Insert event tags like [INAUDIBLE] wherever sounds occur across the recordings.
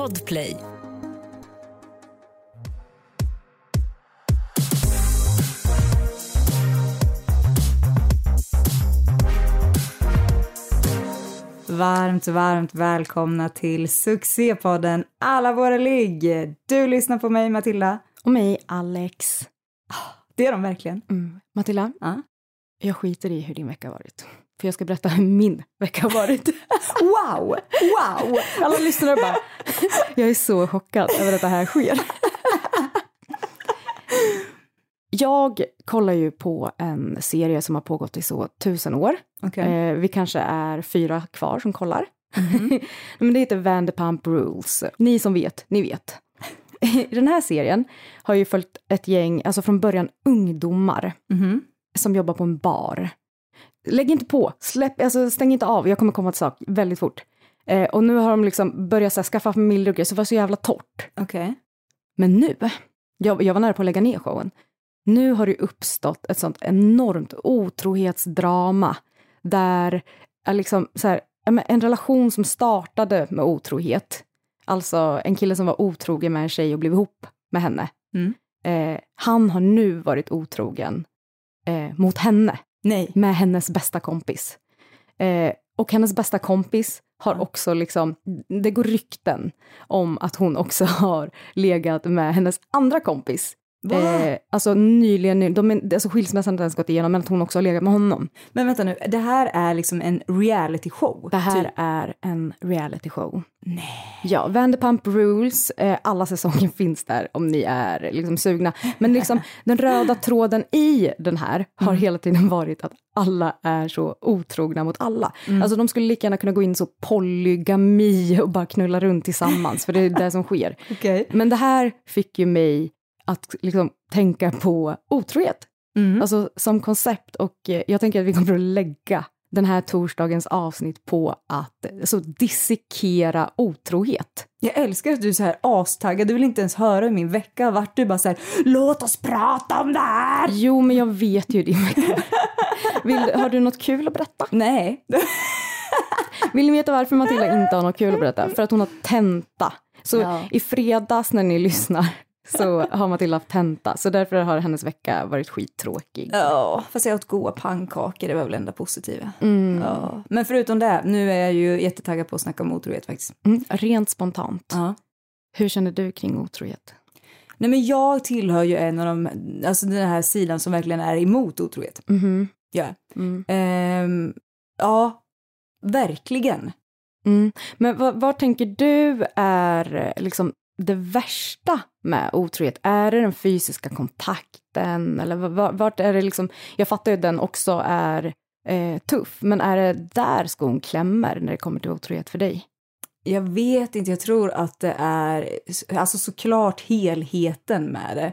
Podplay. Varmt, varmt välkomna till succépodden Alla våra ligg. Du lyssnar på mig, Matilda. Och mig, Alex. Det är de verkligen. Mm. Matilda, Ja. jag skiter i hur din vecka har varit. För jag ska berätta hur min vecka har varit. [LAUGHS] Wow! Wow! Alla lyssnare bara, [LAUGHS] jag är så chockad över att det här sker. [LAUGHS] Jag kollar ju på en serie som har pågått i så tusen år. Okej. Eh, vi kanske är fyra kvar som kollar. Men det heter Vanderpump Rules. Ni som vet, ni vet. Den här serien har ju följt ett gäng, alltså från början ungdomar, Mhm. som jobbar på en bar. Lägg inte på, släpp, alltså stäng inte av, jag kommer komma till sak väldigt fort. Eh, och nu har de liksom börjat så här, skaffa familjer och grejer, så det var så jävla torrt. Okej. Men nu, jag, jag var nära på att lägga ner showen. Nu har det uppstått ett sånt enormt otrohetsdrama där är liksom så här, en relation som startade med otrohet, alltså en kille som var otrogen med en tjej och blev ihop med henne. Mm. Eh, han har nu varit otrogen eh, mot henne, Nej. med hennes bästa kompis. Eh, och hennes bästa kompis har också liksom, det går rykten om att hon också [LAUGHS] har legat med hennes andra kompis. Eh, alltså nyligen, de alltså skilsmässan har inte ens gått igenom, men att hon också har legat med honom. Men vänta nu, det här är liksom en reality show? Det här typ. är en reality show. Nej. Ja, Vanderpump Rules, eh, alla säsonger [LAUGHS] finns där om ni är liksom sugna. Men liksom [LAUGHS] den röda tråden i den här har hela tiden varit att alla är så otrogna mot alla. Alltså de skulle lika gärna kunna gå in så polygami och bara knulla runt tillsammans, för det är det som sker. [LAUGHS] Okej. Men det här fick ju mig att liksom tänka på otrohet. Mm. Alltså som koncept och eh, jag tänker att vi kommer att lägga den här torsdagens avsnitt på att eh, så dissekera otrohet. Jag älskar att du är så här astaggad, du vill inte ens höra hur min vecka har varit. Du bara så här, låt oss prata om det här! Jo, men jag vet ju din vecka. Vill, har du något kul att berätta? Nej. [LAUGHS] Vill ni veta varför Matilda inte har något kul att berätta? För att hon har tenta. Så Ja. i fredags när ni lyssnar så har Matilda haft tenta. Så därför har hennes vecka varit skittråkig. Ja, fast jag åt goda pannkakor, det var väl enda positiva. Mm. Ja. Men förutom det, nu är jag ju jättetaggad på att snacka om otrohet faktiskt. Mm, rent spontant. Ja. Hur känner du kring otrohet? Nej men jag tillhör ju en av de, alltså den här sidan som verkligen är emot otrohet. Mhm. Ja. Mm. Ehm, ja, verkligen. Mm. Men vad, vad tänker du är liksom det värsta med otrohet? Är det den fysiska kontakten? Eller va- va- vart är det liksom, jag fattar ju att den också är eh, tuff, men är det där skon klämmer när det kommer till otrohet för dig? Jag vet inte, jag tror att det är, alltså såklart helheten med det.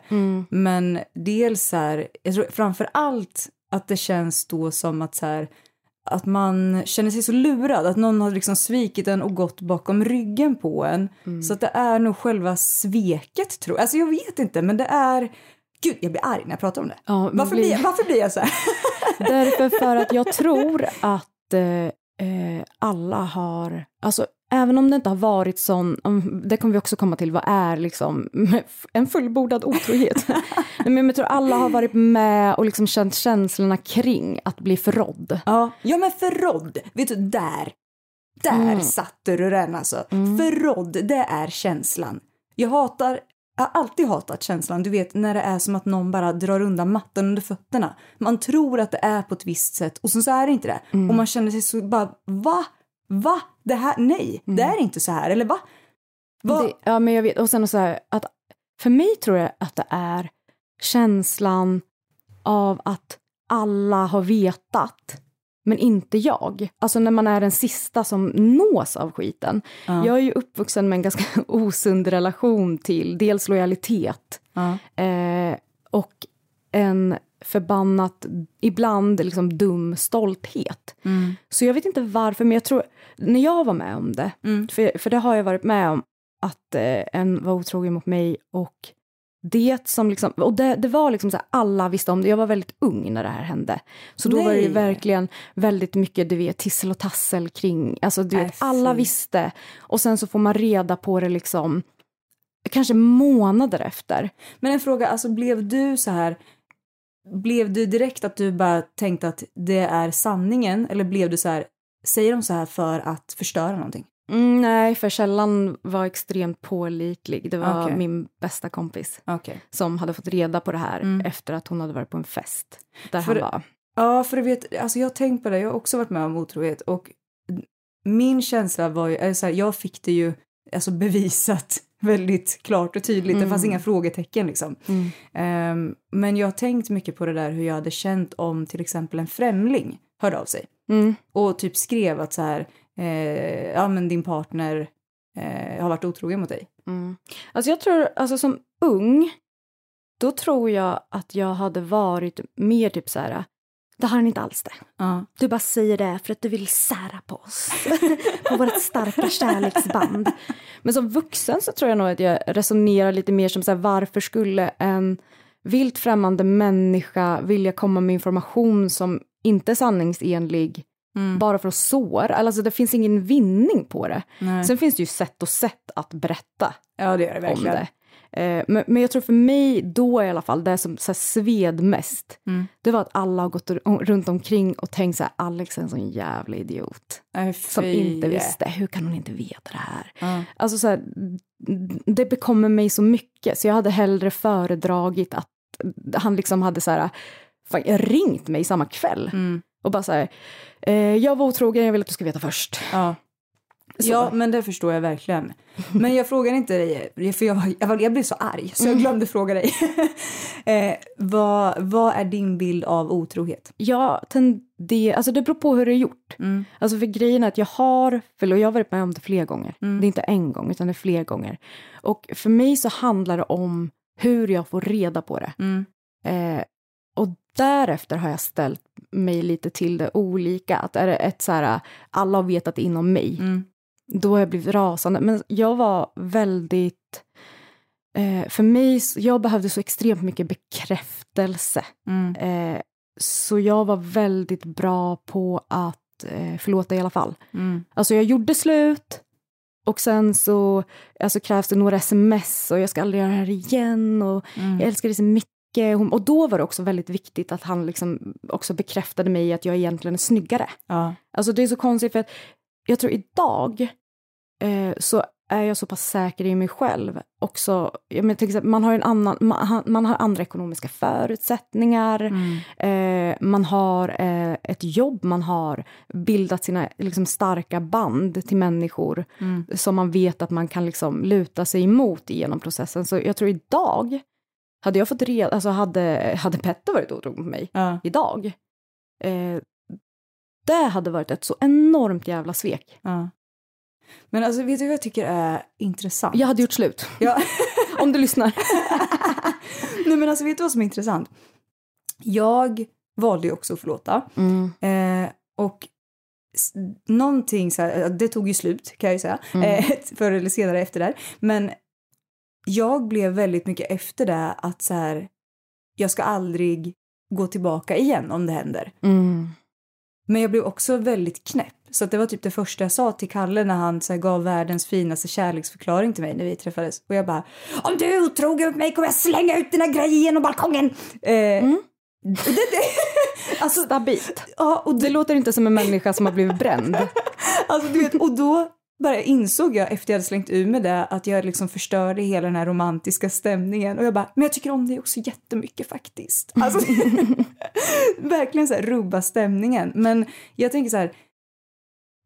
Men dels så här, jag tror framför allt att det känns då som att så här, att man känner sig så lurad, att någon har liksom svikit en och gått bakom ryggen på en. Så att det är nog själva sveket tror jag. Alltså jag vet inte, men det är, gud jag blir arg när jag pratar om det. Ja, Varför blir- blir, varför blir jag så här? [LAUGHS] Därför för att jag [LAUGHS] tror att eh, eh, alla har, alltså även om det inte har varit sån, det kommer vi också komma till, vad är liksom en fullbordad otrohet? [LAUGHS] Nej, men jag tror alla har varit med och liksom känt känslorna kring att bli förrådd. Ja, ja men förrådd, vet du, där, där Mm. satte du den alltså. Förrådd, det är känslan. Jag hatar, jag har alltid hatat känslan, du vet när det är som att någon bara drar undan mattan under fötterna. Man tror att det är på ett visst sätt och sen så är det inte det. Mm. Och man känner sig så bara, va? Va? Det här, nej, det är inte så här, eller va? va? Det, ja, men jag vet, och sen så här, att för mig tror jag att det är känslan av att alla har vetat, men inte jag. Alltså när man är den sista som nås av skiten. Ja. Jag är ju uppvuxen med en ganska [LAUGHS] osund relation till dels lojalitet Ja. eh, och en förbannat, ibland liksom dum stolthet. Mm. Så jag vet inte varför, men jag tror, när jag var med om det, Mm. för, för det har jag varit med om, att eh, en var otrogen mot mig och det som liksom, och det, det var liksom så här, alla visste om det. Jag var väldigt ung när det här hände. Så då var det ju Nej. verkligen väldigt mycket, du vet, tissel och tassel kring, alltså du Äh, vet, alla fy. visste. Och sen så får man reda på det liksom, kanske månader efter. Men en fråga, alltså blev du så här... Blev du direkt att du bara tänkte att det är sanningen eller blev du så här, säger de så här för att förstöra någonting? Mm, nej, för källan var extremt pålitlig. Det var Okej. min bästa kompis Okej. som hade fått reda på det här Mm. efter att hon hade varit på en fest. Där För- han var. Ja, för du vet, alltså jag har tänkt på det, jag har också varit med om otrohet och min känsla var ju, eller så här, jag fick det ju alltså bevisat [LAUGHS] väldigt klart och tydligt, det fanns Mm. inga frågetecken liksom. Mm. Ehm, men jag har tänkt mycket på det där hur jag hade känt om till exempel en främling hörde av sig Mm. och typ skrev att så här, eh, ja men din partner eh, har varit otrogen mot dig. Mm. Alltså jag tror, alltså som ung, då tror jag att jag hade varit mer typ så här, det har han inte alls det. Ja. Du bara säger det för att du vill sära på oss. [LAUGHS] på vårt starka kärleksband. Men som vuxen så tror jag nog att jag resonerar lite mer som så här, varför skulle en vilt främmande människa vilja komma med information som inte är sanningsenlig Mm. bara för att såra? Alltså det finns ingen vinning på det. Nej. Sen finns det ju sätt och sätt att berätta ja det gör det om verkligen. det. Eh, men, men jag tror för mig då i alla fall, det som så här, sved mest, Mm. det var att alla har gått runt omkring och tänkt så här, Alex är en sån jävla idiot. Nej, Som inte visste, hur kan hon inte veta det här? Ja. Alltså så här, det bekommer mig så mycket, så jag hade hellre föredragit att han liksom hade så här, fan, ringt mig samma kväll Mm. och bara så här, eh, jag var otrogen, jag vill att du ska veta först. Ja. Så. Ja, men det förstår jag verkligen. [LAUGHS] Men jag frågar inte dig, för jag, var- jag, var- jag blev så arg så jag glömde fråga dig. [LAUGHS] eh, vad, vad är din bild av otrohet? Jag tenderar, alltså det beror på hur det är gjort. Mm. Alltså för grejen är att jag har, för jag har varit med om det flera gånger. Mm. Det är inte en gång utan det är flera gånger. Och för mig så handlar det om hur jag får reda på det. Mm. Eh, och därefter har jag ställt mig lite till det olika. Att är det ett så här, alla har vetat inom mig, Mm. då har jag blivit rasande. Men jag var väldigt, eh, för mig, jag behövde så extremt mycket bekräftelse. Mm. Eh, så jag var väldigt bra på att eh, förlåta i alla fall. Mm. Alltså jag gjorde slut och sen så alltså, krävs det några sms och jag ska aldrig göra det här igen och Mm. jag älskar dig så mycket. Hon- Och då var det också väldigt viktigt att han liksom också bekräftade mig att jag egentligen är snyggare. Ja. Alltså det är så konstigt för att jag tror idag eh, så är jag så pass säker i mig själv. Också, jag menar, till exempel, man, har en annan, man, man har andra ekonomiska förutsättningar. Mm. Eh, man har eh, ett jobb, man har bildat sina liksom, starka band till människor Mm. som man vet att man kan liksom, luta sig emot genom processen. Så jag tror idag, hade jag fått reda, alltså hade, hade Petter varit otrogen mot mig Ja. idag, eh, det hade varit ett så enormt jävla svek. Ja. Men alltså, vet du vad jag tycker är intressant? Jag hade gjort slut, Ja. [LAUGHS] om du lyssnar. [LAUGHS] Nej men alltså vet du vad som är intressant? Jag valde ju också att förlåta. Mm. Eh, och någonting så här, det tog ju slut kan jag ju säga, Mm. eh, [LAUGHS] förr eller senare efter det. Men jag blev väldigt mycket efter det att så här, jag ska aldrig gå tillbaka igen om det händer. Mm. Men jag blev också väldigt knäpp. Så det var typ det första jag sa till Kalle när han så här, gav världens finaste kärleksförklaring till mig när vi träffades. Och jag bara, om du är otrogen mot mig kommer jag slänga ut dina grejer genom balkongen. Eh, Mm. det, det, [LAUGHS] alltså, Stabilt. ja, och Det låter inte som en människa som har blivit bränd. [LAUGHS] Alltså, du vet, och då bara insåg jag efter jag hade slängt ur med det att jag liksom förstörde hela den här romantiska stämningen och jag bara, men jag tycker om dig också jättemycket faktiskt. Alltså, [LAUGHS] verkligen så här rubba stämningen. Men jag tänker så här,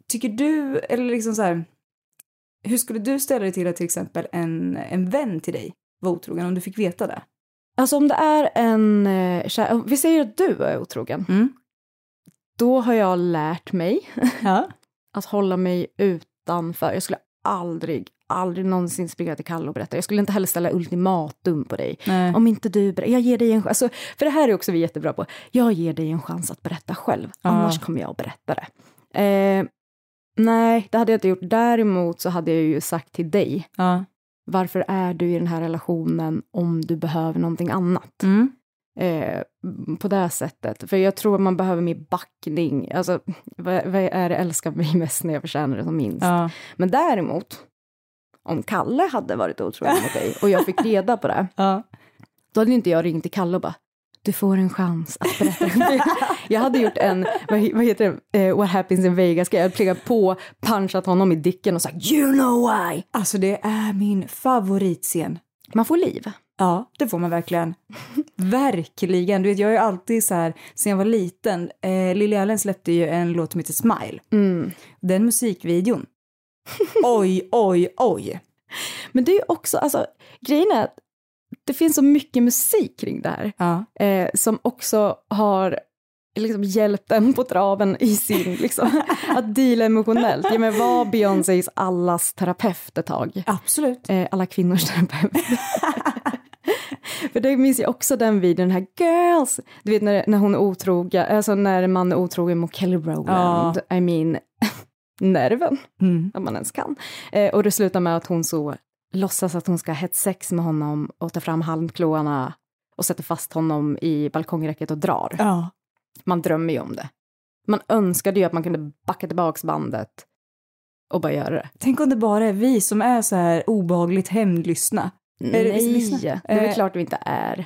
tycker du, eller liksom så här, hur skulle du ställa dig till att till exempel en, en vän till dig var otrogen om du fick veta det? Alltså om det är en eh, kär, vi säger att du är otrogen, Mm. då har jag lärt mig Ja. [LAUGHS] att hålla mig utanför. Jag skulle aldrig, aldrig någonsin springa till Kalle och berätta. Jag skulle inte heller ställa ultimatum på dig. Nej. Om inte du berättar, jag ger dig en chans. Alltså, för det här är också vi jättebra på. Jag ger dig en chans att berätta själv, Ja. annars kommer jag att berätta det. Eh, nej, det hade jag inte gjort. Däremot så hade jag ju sagt till dig Ja. varför är du i den här relationen om du behöver någonting annat? Mm. Eh, på det sättet. För jag tror man behöver mer backning. Alltså, vad, vad är det älskar mig mest när jag förtjänar det som minst? Ja. Men däremot, om Kalle hade varit otrogen mot dig och jag fick reda på det, [LAUGHS] Ja. då hade inte jag ringt till Kalle och bara du får en chans att berätta. [LAUGHS] jag hade gjort en, vad, he- vad heter det, Eh, What happens in Vegas, jag hade plingat på, punchat honom i dicken och sagt you know why. Alltså det är min favoritscen. Man får liv. Ja, det får man verkligen. verkligen. Du vet, jag är ju alltid så här, sen jag var liten, eh, Lily Allen släppte ju en låt som heter Smile. Mm. Den musikvideon. oj, oj, oj. Men det är ju också, alltså grejen är att det finns så mycket musik kring det här. Ja. eh, som också har liksom hjälpt en på traven i sin, liksom, [LAUGHS] att deala emotionellt. Jag menar, var Beyoncés allas terapeut ett tag. Absolut. Eh, alla kvinnors terapeut. [LAUGHS] För det minns jag också den videon, den här girls, du vet när, när hon är otrogen, alltså när man är otrogen mot Kelly Rowland, I mean, [LAUGHS] nerven, Mm. om man ens kan. Eh, och det slutar med att hon så låtsas att hon ska ha sex med honom och ta fram halmklåarna och sätter fast honom i balkongräcket och drar. Ja. Man drömmer ju om det. Man önskade ju att man kunde backa tillbaks bandet och bara göra det. Tänk om det bara är vi som är så här obehagligt hämndlystna. Är det Nej, det är väl Eh, klart vi inte är.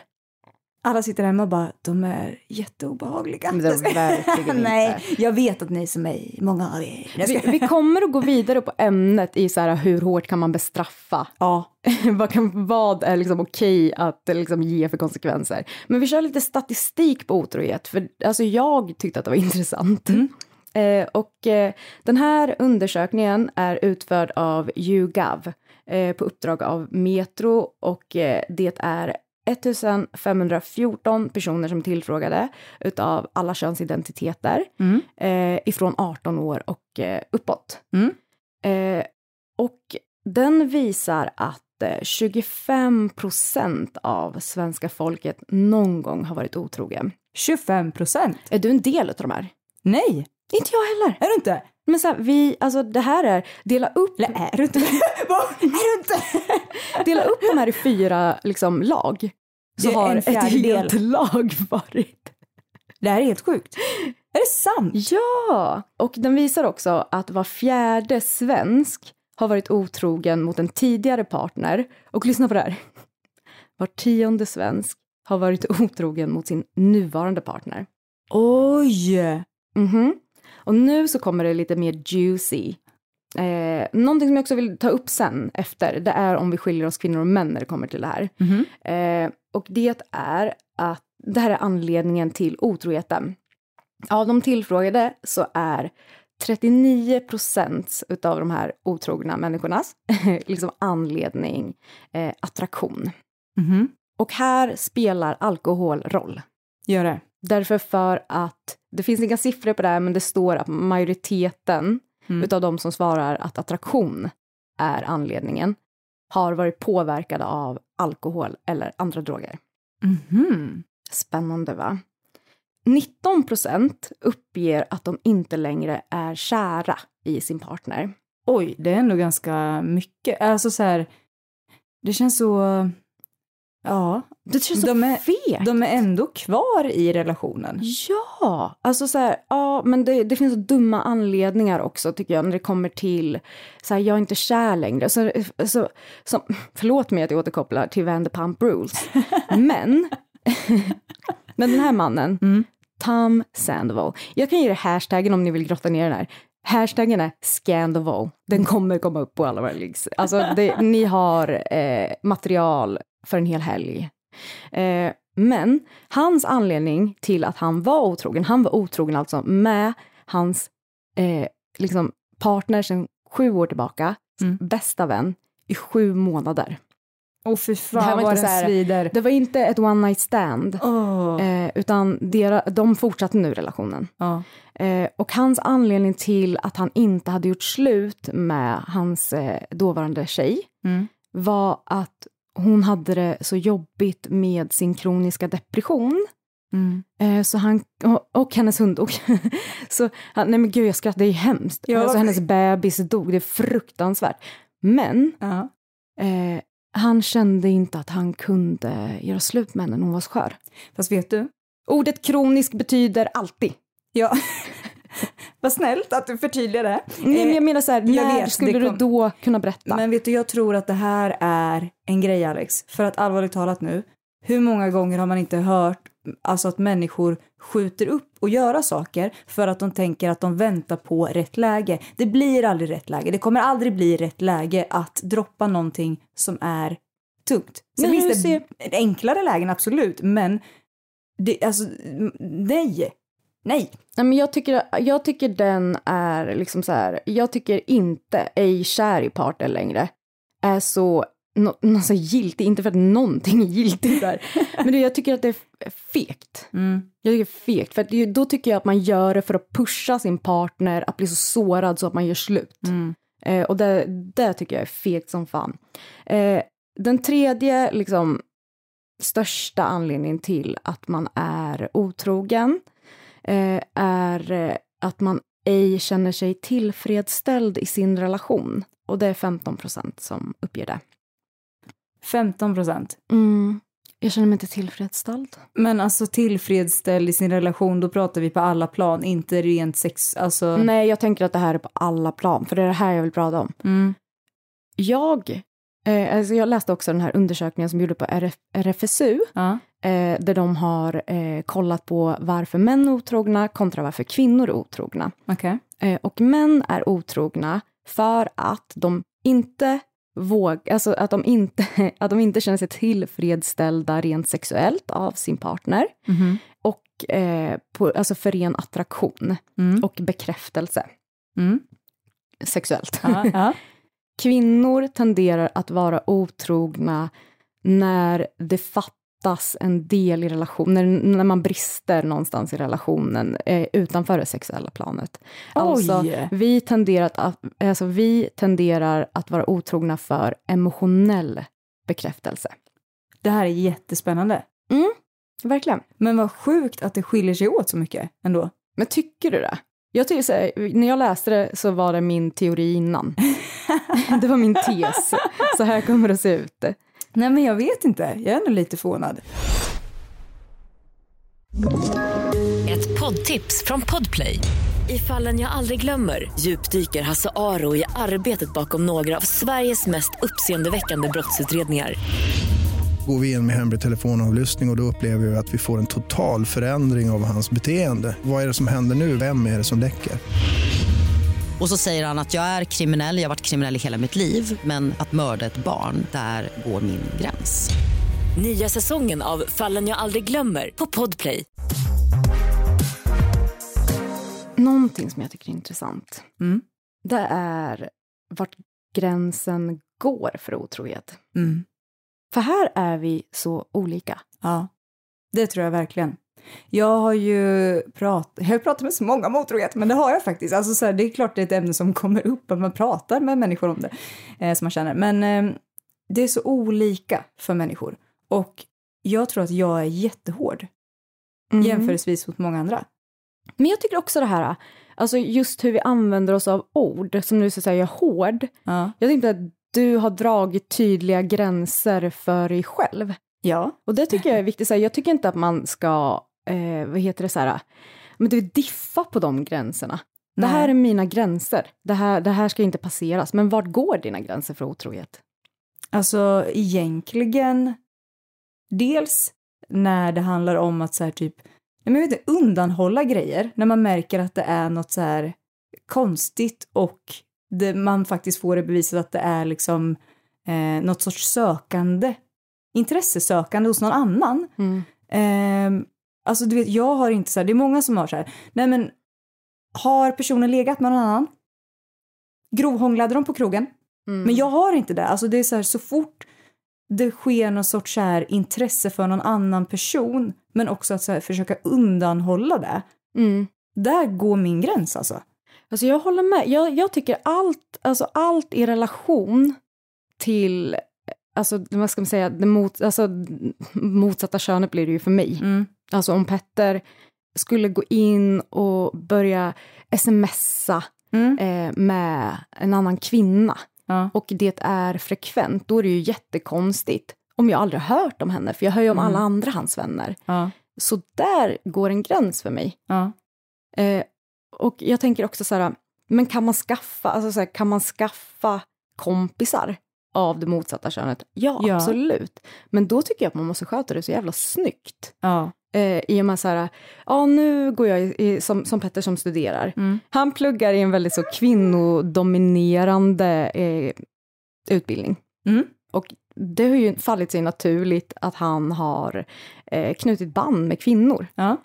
Alla sitter hemma och bara, de är jätteobehagliga. Men det är [LAUGHS] verkligen Nej, inte. jag vet att ni som är, många av er. Vi, vi kommer att gå [LAUGHS] vidare på ämnet i så här, hur hårt kan man bestraffa? Ja, [LAUGHS] vad, kan, vad är liksom okej att liksom ge för konsekvenser? Men vi kör lite statistik på otrohet, för alltså, jag tyckte att det var intressant. Eh, och eh, den här undersökningen är utförd av YouGov på uppdrag av Metro och eh, det är 1514 personer som tillfrågade utav alla könsidentiteter Mm. eh, ifrån 18 år och eh, uppåt. Mm. Eh, och den visar att eh, 25 procent av svenska folket någon gång har varit otrogen. 25 procent. Är du en del av de här? Nej, Inte jag heller. är du inte? Men så här, vi, alltså det här är, dela upp, Eller är du inte? [LAUGHS] Är du inte? dela upp de här i fyra liksom, lag. Så Det har ett helt lag varit. Det här är helt sjukt. Är det sant? Ja! Och den visar också att var fjärde svensk har varit otrogen mot en tidigare partner. Och lyssna på det här. Var tionde svensk har varit otrogen mot sin nuvarande partner. Oj! Mhm. Och nu så kommer det lite mer juicy. Eh, någonting som jag också vill ta upp sen efter, det är om vi skiljer oss kvinnor och män när det kommer till det här. Mhm. Eh, och det är att det här är anledningen till otroheten. Av de tillfrågade så är 39 procent utav de här otrogna människornas [LAUGHS] liksom anledning eh, attraktion. Mhm. Och här spelar alkohol roll. Gör det. Därför för att det finns inga siffror på det här, men det står att majoriteten Mm. utav de som svarar att attraktion är anledningen har varit påverkade av alkohol eller andra droger. Mhm. Spännande va? 19 procent uppger att de inte längre är kära i sin partner. Oj, det är ändå ganska mycket. Alltså så här, det känns så... Ja, Det känns så De är- fegt. de är ändå kvar i relationen. Ja, alltså så här, ja, men det, det finns så dumma anledningar också tycker jag när det kommer till så här, jag är inte kär längre. Så, så, som, förlåt mig att jag återkopplar till Vanderpump Rules, [LAUGHS] men, [LAUGHS] men den här mannen, Mm. Tom Sandoval, jag kan ge er hashtaggen om ni vill grotta ner den här. Hashtaggen är Scandoval. Den kommer komma upp på alla våra links. Alltså, det, ni har eh, material för en hel helg. Eh, men hans anledning till att han var otrogen, han var otrogen alltså med hans eh, liksom partner sedan sju år tillbaka, Mm. bästa vän, i sju månader. Åh fy Det här fan var vad inte så här- svider. Det var inte ett one night stand, Åh. eh, utan dera, de fortsatte nu relationen. Ja. Eh, och hans anledning till att han inte hade gjort slut med hans eh, dåvarande tjej Mm. var att hon hade det så jobbigt med sin kroniska depression. Mm. Eh, så han, och, hennes hund dog. [LAUGHS] så han, nej men gud jag skrattar, det är hemskt. Ja, alltså hennes bebis dog, det är fruktansvärt. Men Ja. Eh, han kände inte att han kunde göra slut med henne när hon var skör. Fast vet du? Ordet kronisk betyder alltid. Ja. [LAUGHS] [LAUGHS] Vad snällt att du förtydligar det. Nej, men jag menar så här, när vet, skulle du då kunna berätta? Men vet du, jag tror att det här är en grej Alex. För att allvarligt talat nu, hur många gånger har man inte hört alltså att människor skjuter upp och göra saker för att de tänker att de väntar på rätt läge. Det blir aldrig rätt läge. Det kommer aldrig bli rätt läge att droppa någonting som är tungt. Sen finns det ser- enklare lägen, absolut, men det, alltså, nej. Nej. Nej, men jag, tycker, jag tycker den är liksom så här, jag tycker inte ej kär i partner längre är så no, no, så giltig, inte för att någonting är giltigt där, [LAUGHS] men det, jag tycker att det är fegt. Mm. Jag tycker fegt, för det, då tycker jag att man gör det för att pusha sin partner att bli så sårad så att man gör slut. Mm. Eh, och det, det tycker jag är fegt som fan. Eh, den tredje liksom, största anledningen till att man är otrogen är eh, att man ej känner sig tillfredsställd i sin relation. Och det är 15 procent som uppger det. 15 procent. Mm. Jag känner mig inte tillfredsställd. Men alltså tillfredsställd i sin relation, då pratar vi på alla plan, inte rent sex, alltså. Nej, jag tänker att det här är på alla plan, för det är det här jag vill prata om. Mm. Jag, eh, alltså jag läste också den här undersökningen som gjordes på RF, RFSU, Ja. eh, där de har eh, kollat på varför män är otrogna kontra varför kvinnor är otrogna. Okej. Eh, och män är otrogna för att de inte våg, alltså att de inte, [LAUGHS] att de inte känner sig tillfredsställda rent sexuellt av sin partner Mhm. och eh, på, alltså för ren attraktion Mm. och bekräftelse Mm. sexuellt. Ja, ja. [LAUGHS] Kvinnor tenderar att vara otrogna när det fattas en del i relationen, när, man brister någonstans i relationen eh, utanför det sexuella planet. Alltså, vi tenderar, att, alltså, vi tenderar att vara otrogna för emotionell bekräftelse. Det här är jättespännande. Verkligen. Men vad sjukt att det skiljer sig åt så mycket ändå. Men tycker du det? Jag tycker så här, när jag läste det så var det min teori innan. [LAUGHS] det var min tes. Så här kommer det att se ut. Nej, men jag vet inte. Jag är ändå lite förvånad. Ett poddtips från Podplay. I fallen jag aldrig glömmer djupdyker Hasse Aro i arbetet bakom några av Sveriges mest uppseendeväckande brottsutredningar. Går vi in med hemlig telefonavlyssning och, och då upplever vi att vi får en total förändring av hans beteende. Vad är det som händer nu? Vem är det som läcker? Och så säger han att jag är kriminell, jag har varit kriminell i hela mitt liv men att mörda ett barn, där går min gräns. Nya säsongen av Fallen jag aldrig glömmer på Podplay. Någonting som jag tycker är intressant, Mm. det är vart gränsen går för otrohet. Mm. För här är vi så olika. Ja, det tror jag verkligen. Jag har ju prat, jag har pratat med så många om otrohet, men det har jag faktiskt. Alltså så här, det är klart det är ett ämne som kommer upp, att man pratar med människor om det, eh, som man känner. Men eh, det är så olika för människor. Och jag tror att jag är jättehård Mm. jämförelsevis mot många andra. Men jag tycker också det här, alltså just hur vi använder oss av ord, som nu säger jag hård. Ja. Jag tänkte att du har dragit tydliga gränser för dig själv. Ja. Och det tycker jag är viktigt. Så här, jag tycker inte att man ska, eh, vad heter det, så här, men du diffa på de gränserna. Det Nej. här är mina gränser. Det här, det här ska inte passeras. Men vart går dina gränser för otrohet? Alltså egentligen, dels när det handlar om att så här typ, nej, men jag vet inte, undanhålla grejer, när man märker att det är något så här konstigt och det, man faktiskt får det bevisat att det är liksom eh, något sorts sökande, intressesökande hos någon annan. Mm. Eh, alltså du vet, jag har inte så här, det är många som har så här, nej men har personen legat med någon annan? Grovhånglade de på krogen? Mm. Men jag har inte det. Alltså det är så här, så fort det sker någon sorts så här intresse för någon annan person, men också att så här, försöka undanhålla det. Mm. Där går min gräns alltså. Alltså jag håller med. Jag, jag tycker allt, alltså allt i relation till, alltså vad ska man säga, det mot, alltså, motsatta könet blir det ju för mig. Mm. Alltså om Petter skulle gå in och börja smsa Mm. eh, med en annan kvinna. Ja. och det är frekvent, då är det ju jättekonstigt om jag aldrig hört om henne, för jag hör ju om Mm. alla andra hans vänner. Ja. Så där går en gräns för mig. Ja. Eh, och jag tänker också så här, men kan man skaffa, alltså så här, kan man skaffa kompisar av det motsatta könet? Ja, Ja. absolut. Men då tycker jag att man måste sköta det så jävla snyggt. Ja. Eh, I och med så här, ja nu går jag i, som, som Petter som studerar. Mm. Han pluggar i en väldigt så kvinnodominerande eh, utbildning. Mm. Och det har ju fallit sig naturligt att han har eh, knutit band med kvinnor. Ja.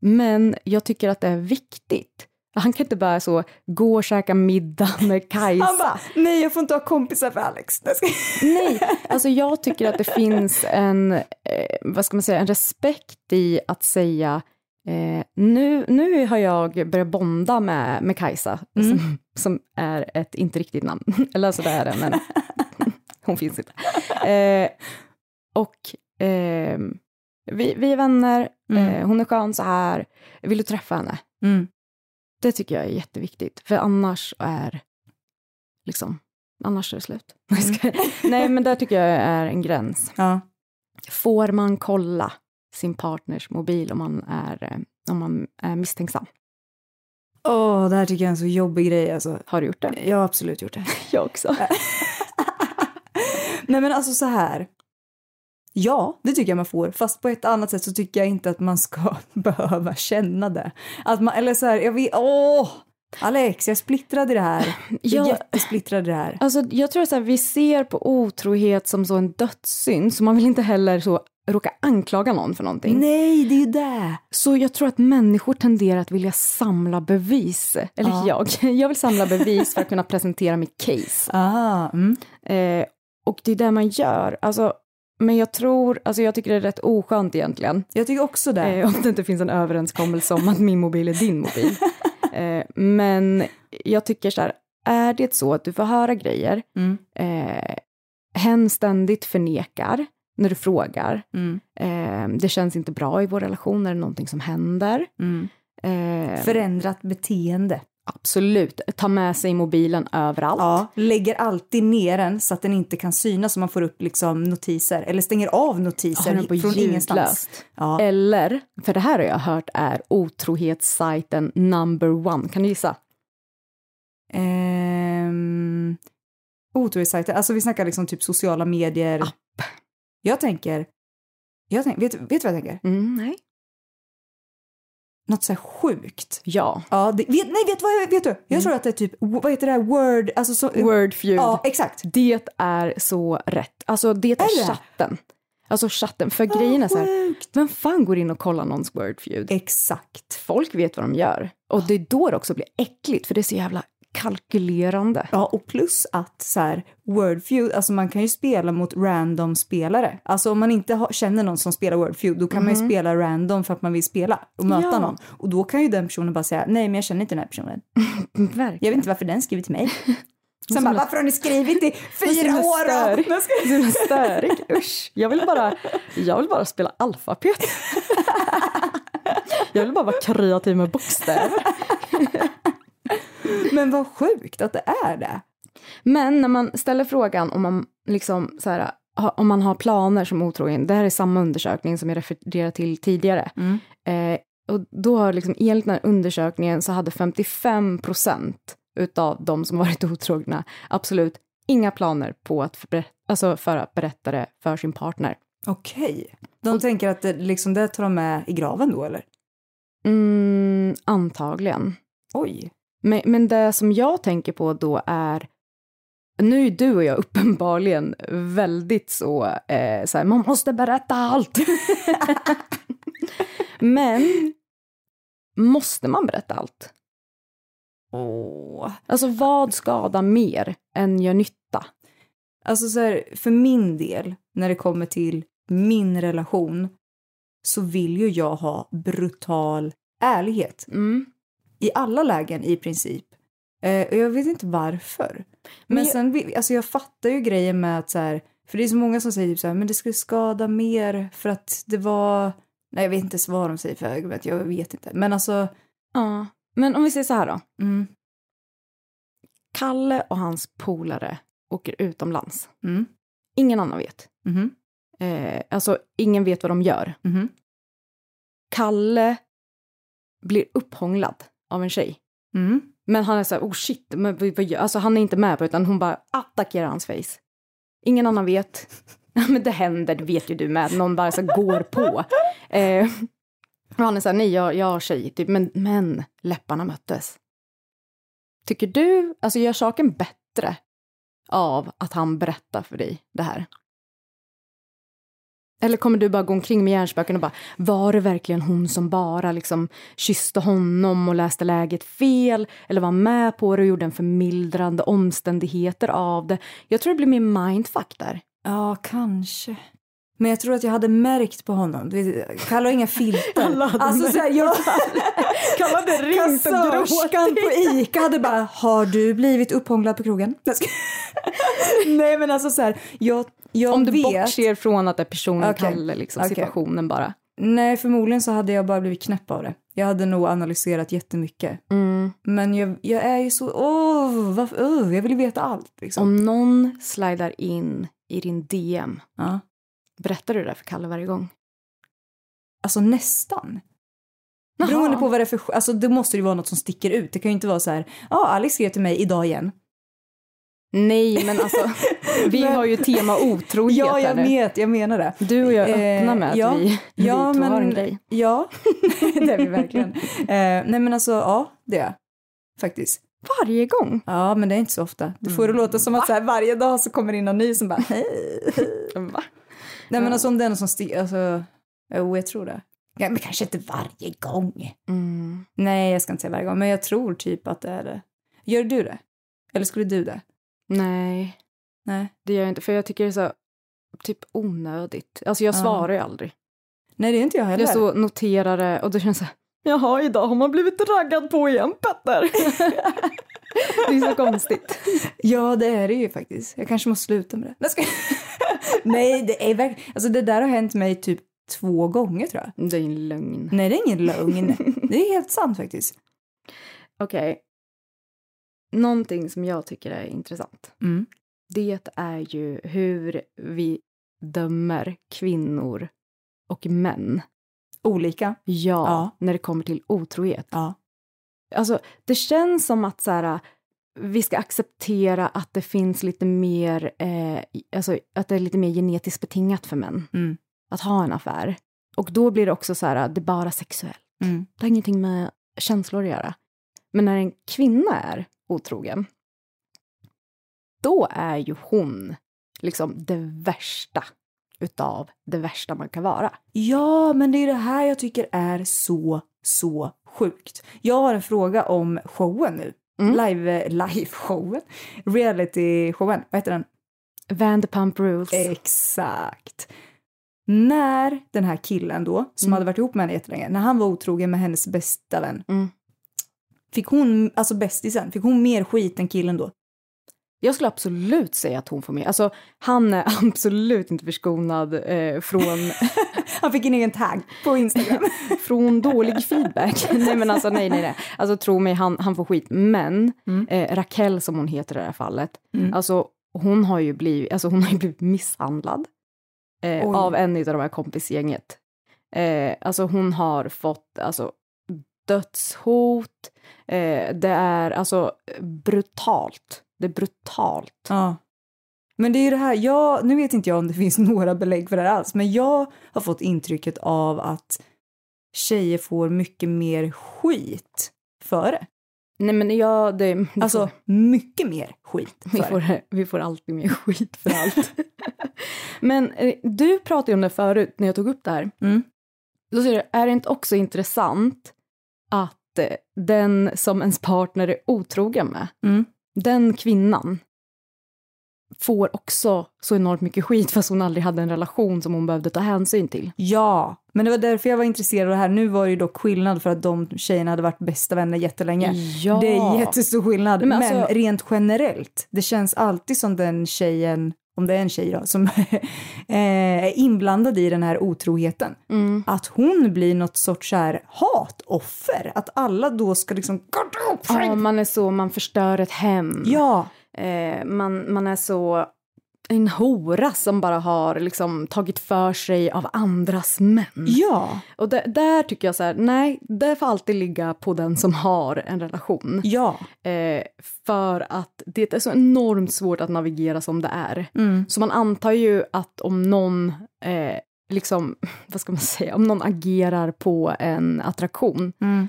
Men jag tycker att det är viktigt. Han kan inte bara så gå och käka middag med [LAUGHS] Kajsa. Han bara, nej jag får inte ha kompisar för Alex. [LAUGHS] Nej, alltså jag tycker att det finns en, eh, vad ska man säga, en respekt i att säga eh, nu, nu har jag börjat bonda med, med Kajsa, Mm. som, som är ett inte riktigt namn. [LAUGHS] Eller alltså det är det, men hon finns inte. Eh, och eh, vi, vi är vänner, Mm. eh, hon är skön så här, vill du träffa henne? Mm. Det tycker jag är jätteviktigt, för annars är liksom, annars är det slut. [LAUGHS] Skojar. [LAUGHS] Nej, men där tycker jag är en gräns. Ja. Får man kolla sin partners mobil om man är, eh, om man är misstänksam? Åh, det här tycker jag är en så jobbig grej alltså. Har du gjort det? Jag har absolut gjort det. [LAUGHS] Jag också. Nej men alltså så här. Ja, det tycker jag man får. Fast på ett annat sätt så tycker jag inte att man ska [LAUGHS] behöva känna det. Att man, eller så här, jag vet, åh! Alex, jag är splittrad i det här. Jag är jättesplittrad i det här. Alltså, jag tror att vi ser på otrohet som så en dödssynd, så man vill inte heller så råka anklaga någon för någonting. Nej, det är ju det. Så jag tror att människor tenderar att vilja samla bevis. Eller Ja. jag. [LAUGHS] Jag vill samla bevis för att kunna presentera mitt case. [LAUGHS] Ah, mm. Eh, och det är det man gör. Alltså, men jag tror, alltså jag tycker det är rätt oskönt egentligen. Jag tycker också det. Eh, [LAUGHS] om det inte finns en överenskommelse om att min mobil är din mobil. [LAUGHS] Eh, men jag tycker så här, är det så att du får höra grejer, Mm. eh, hen ständigt förnekar när du frågar, Mm. eh, det känns inte bra i vår relation, är det någonting som händer? Mm. Eh, Förändrat beteende. Absolut, ta med sig mobilen överallt. Ja, lägger alltid ner den så att den inte kan synas så man får upp liksom notiser. Eller stänger av notiser på från ingenstans. ljudlöst. Ja. Eller, för det här har jag hört är otrohetssajten number one. Kan du gissa? Ehm, Otrohetssajter, alltså vi snackar liksom typ sociala medier. App. Jag tänker, jag tänker vet, vet du vad jag tänker? Mm, nej. Något så här sjukt. Ja. Ja, det, vet, nej vet, vad, vet du? Jag tror att det är typ, vad heter det här, word, alltså så, Wordfeud. Ja, exakt. Det är så rätt. Alltså det är, Är det? chatten. Alltså chatten. För grejen är så här, vem fan går in och kollar någons wordfeud? Exakt. Folk vet vad de gör. Och det är då det också blir äckligt, för det är så jävla kalkylerande. Ja, och plus att så här, Wordfeud, alltså man kan ju spela mot random spelare. Alltså om man inte har, känner någon som spelar Wordfeud, då kan man ju spela random för att man vill spela och möta Ja. någon. Och då kan ju den personen bara säga, nej men jag känner inte den här personen. [LAUGHS] Verkligen. Jag vet inte varför den skriver till mig. [LAUGHS] Sen bara, är- varför har ni skrivit i [LAUGHS] fyra år Så himla störig. Usch. Jag vill bara, jag vill bara spela alfabet. Jag vill bara vara kreativ med bokstäver. Men vad sjukt att det är det. Men när man ställer frågan om man liksom så här, om man har planer som otrogen, det här är samma undersökning som jag refererade till tidigare. Mm. Eh, och då har liksom, enligt den här undersökningen så hade 55 procent utav de som varit [LAUGHS] otrogna absolut inga planer på att för, alltså för att berätta det för sin partner. Okej. De tänker att det, liksom, det tar de med i graven då eller? Mm, antagligen. Oj. Men, men det som jag tänker på då är, nu är du och jag [LAUGHS] uppenbarligen väldigt så, eh, så här, man måste berätta allt. [LAUGHS] men måste man berätta allt? Åh. Alltså vad skadar mer än gör nytta? Alltså så här, för min del, när det kommer till min relation, så vill ju jag ha brutal ärlighet. Mm. I alla lägen i princip. Eh, och jag vet inte varför. Men, Men jag- sen, alltså jag fattar ju grejen med att så här, för det är så många som säger typ så här, men det skulle skada mer för att det var, nej jag vet inte ens vad de säger för argument, jag vet inte. Men alltså, Ja. Men om vi säger så här då. mm, Kalle och hans polare åker utomlands. Mm. Ingen annan vet. Mhm. Eh, alltså, ingen vet vad de gör. Mhm. Kalle blir upphånglad av en tjej. Mm. Men han är så här, oh shit, men vad? Alltså, han är inte med på det, utan hon bara attackerar hans face. Ingen annan vet. [LAUGHS] men det händer, det vet ju du med. Någon bara så här, går på. [LAUGHS] Eh, och han är så här, nej, jag, jag har tjej, typ, men, men läpparna möttes. Tycker du, alltså gör saken bättre av att han berättar för dig det här? Eller kommer du bara gå omkring med hjärnspöken och bara, var det verkligen hon som bara liksom kysste honom och läste läget fel? Eller var med på det och gjorde en förmildrande omständigheter av det? Jag tror det blir mer mindfuck där. Ja, kanske. Men jag tror att jag hade märkt på honom. Kalle har inga filter. [LAUGHS] Alltså, så här, jag... Kalle hade ringt och Kassörskan på Ica hade bara, har du blivit upphånglad på krogen? Nej [LAUGHS] men alltså så här, jag, jag Om du vet. bortser från att det är personen Okej. Kalle, liksom, situationen bara. Nej förmodligen så hade jag bara blivit knäpp av det. Jag hade nog analyserat jättemycket. Mm. Men jag, jag är ju så, åh, varför, åh, jag vill ju veta allt liksom. Om någon slidar in i din DM, Ja. berättar du det för Kalle varje gång? Alltså nästan. Beroende på vad det är för, alltså det måste ju vara något som sticker ut. Det kan ju inte vara så här, ja Alex skrev till mig idag igen. Nej, men alltså, [LAUGHS] vi Men- har ju tema otrohet Ja, jag vet, jag menar det. Du och jag Eh, öppnar med att ja. vi, [LAUGHS] Ja, vi två har en men- grej. Ja, [LAUGHS] det är vi verkligen. Eh, nej men alltså, ja, det är. Faktiskt. Varje gång. Ja, men det är inte så ofta. Du får det låta som att så här, varje dag så kommer in någon ny som bara hej. Va? Nej men alltså om det är någon som sticker, alltså, jo jag tror det. Ja, men kanske inte varje gång. Mm. Nej, jag ska inte säga varje gång, men jag tror typ att det är det. Gör du det? Eller skulle du det? Nej, Nej. det gör jag inte. För jag tycker det är så typ onödigt. Alltså jag Ja. svarar ju aldrig. Nej, det är inte jag heller. Jag så noterar det och då känns det så här, Jaha, idag har man blivit raggad på igen, Petter. [LAUGHS] det är så konstigt. Ja, det är det ju faktiskt. Jag kanske måste sluta med det. Nej, [LAUGHS] det är verkligen... Alltså det där har hänt mig typ två gånger tror jag. Det är en lögn. Nej, det är ingen lögn. Det är helt sant faktiskt. [LAUGHS] Okej. Någonting som jag tycker är intressant. Mm. Det är ju hur vi dömer kvinnor och män. Olika. Ja, Ja. när det kommer till otrohet. Ja. Alltså, det känns som att så här, vi ska acceptera att det finns lite mer, eh, alltså att det är lite mer genetiskt betingat för män Mm. att ha en affär. Och då blir det också så här, det är bara sexuellt. Mm. Det har ingenting med känslor att göra. Men när en kvinna är otrogen, då är ju hon liksom det värsta utav det värsta man kan vara. Ja, men det är det här jag tycker är så, så sjukt. Jag har en fråga om showen nu. Mm. Live, live-showen. Reality-showen. Vad heter den? Vanderpump Rules. Exakt. När den här killen då, som Mm. hade varit ihop med henne jättelänge, när han var otrogen med hennes bästa vän, Mm. Fick hon, alltså bästisen, fick hon mer skit än killen då? Jag skulle absolut säga att hon får med. Alltså, han är [LAUGHS] absolut inte förskonad eh, från, [LAUGHS] Han fick en egen tagg på Instagram. [LAUGHS] från dålig feedback. nej men alltså nej, nej, nej. Alltså tro mig, han, han får skit. Men Mm. eh, Raquel som hon heter i det här fallet, Mm. alltså hon har ju blivit, alltså, hon har ju blivit misshandlad eh, av en av de här kompisgänget. Eh, alltså hon har fått alltså, dödshot, eh, det är alltså brutalt. Det är brutalt. Ja. Men det är ju det här, jag, nu vet inte jag om det [LAUGHS] finns några belägg för det här alls, men jag har fått intrycket av att tjejer får mycket mer skit för det. Nej men jag, det, Alltså får, mycket mer skit vi, det. får, vi får alltid mer skit för [LAUGHS] allt. men eh, du pratade ju om det förut när jag tog upp det här. Mm. Då säger du, är det inte också intressant att eh, den som ens partner är otrogen med, Mm. den kvinnan får också så enormt mycket skit fast hon aldrig hade en relation som hon behövde ta hänsyn till. Ja, men det var därför jag var intresserad av det här. Nu var det ju dock skillnad för att de tjejerna hade varit bästa vänner jättelänge. Ja. Det är jättestor skillnad. Men Men, alltså- rent generellt, det känns alltid som den tjejen, om det är en tjej då, som [LAUGHS] eh, är inblandad i den här otroheten. Mm. Att hon blir något sorts här hatoffer. Att alla då ska liksom... Ja, man är så, man förstör ett hem. Ja, eh, man, man är så en hora som bara har liksom tagit för sig av andras män. Ja, Och där, där tycker jag så här, nej, det får alltid ligga på den som har en relation. ja. Eh, för att det är så enormt svårt att navigera som det är. Mm. Så man antar ju att om någon, eh, liksom, [LAUGHS] vad ska man säga, om någon agerar på en attraktion, Mm.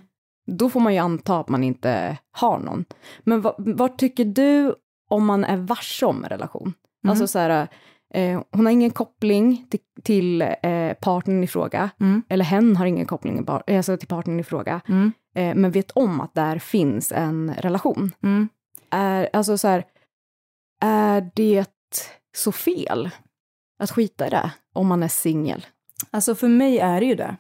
då får man ju anta att man inte har någon. Men vad, vad tycker du om man är varse om en relation? Mm. Alltså så här, eh, hon har ingen koppling till, till eh, partnern i fråga, Mm. eller hen har ingen koppling alltså till partnern i fråga, Mm. eh, men vet om att där finns en relation. Mm. Är, alltså så här, är det så fel att skita i det om man är singel? Alltså för mig är det ju det.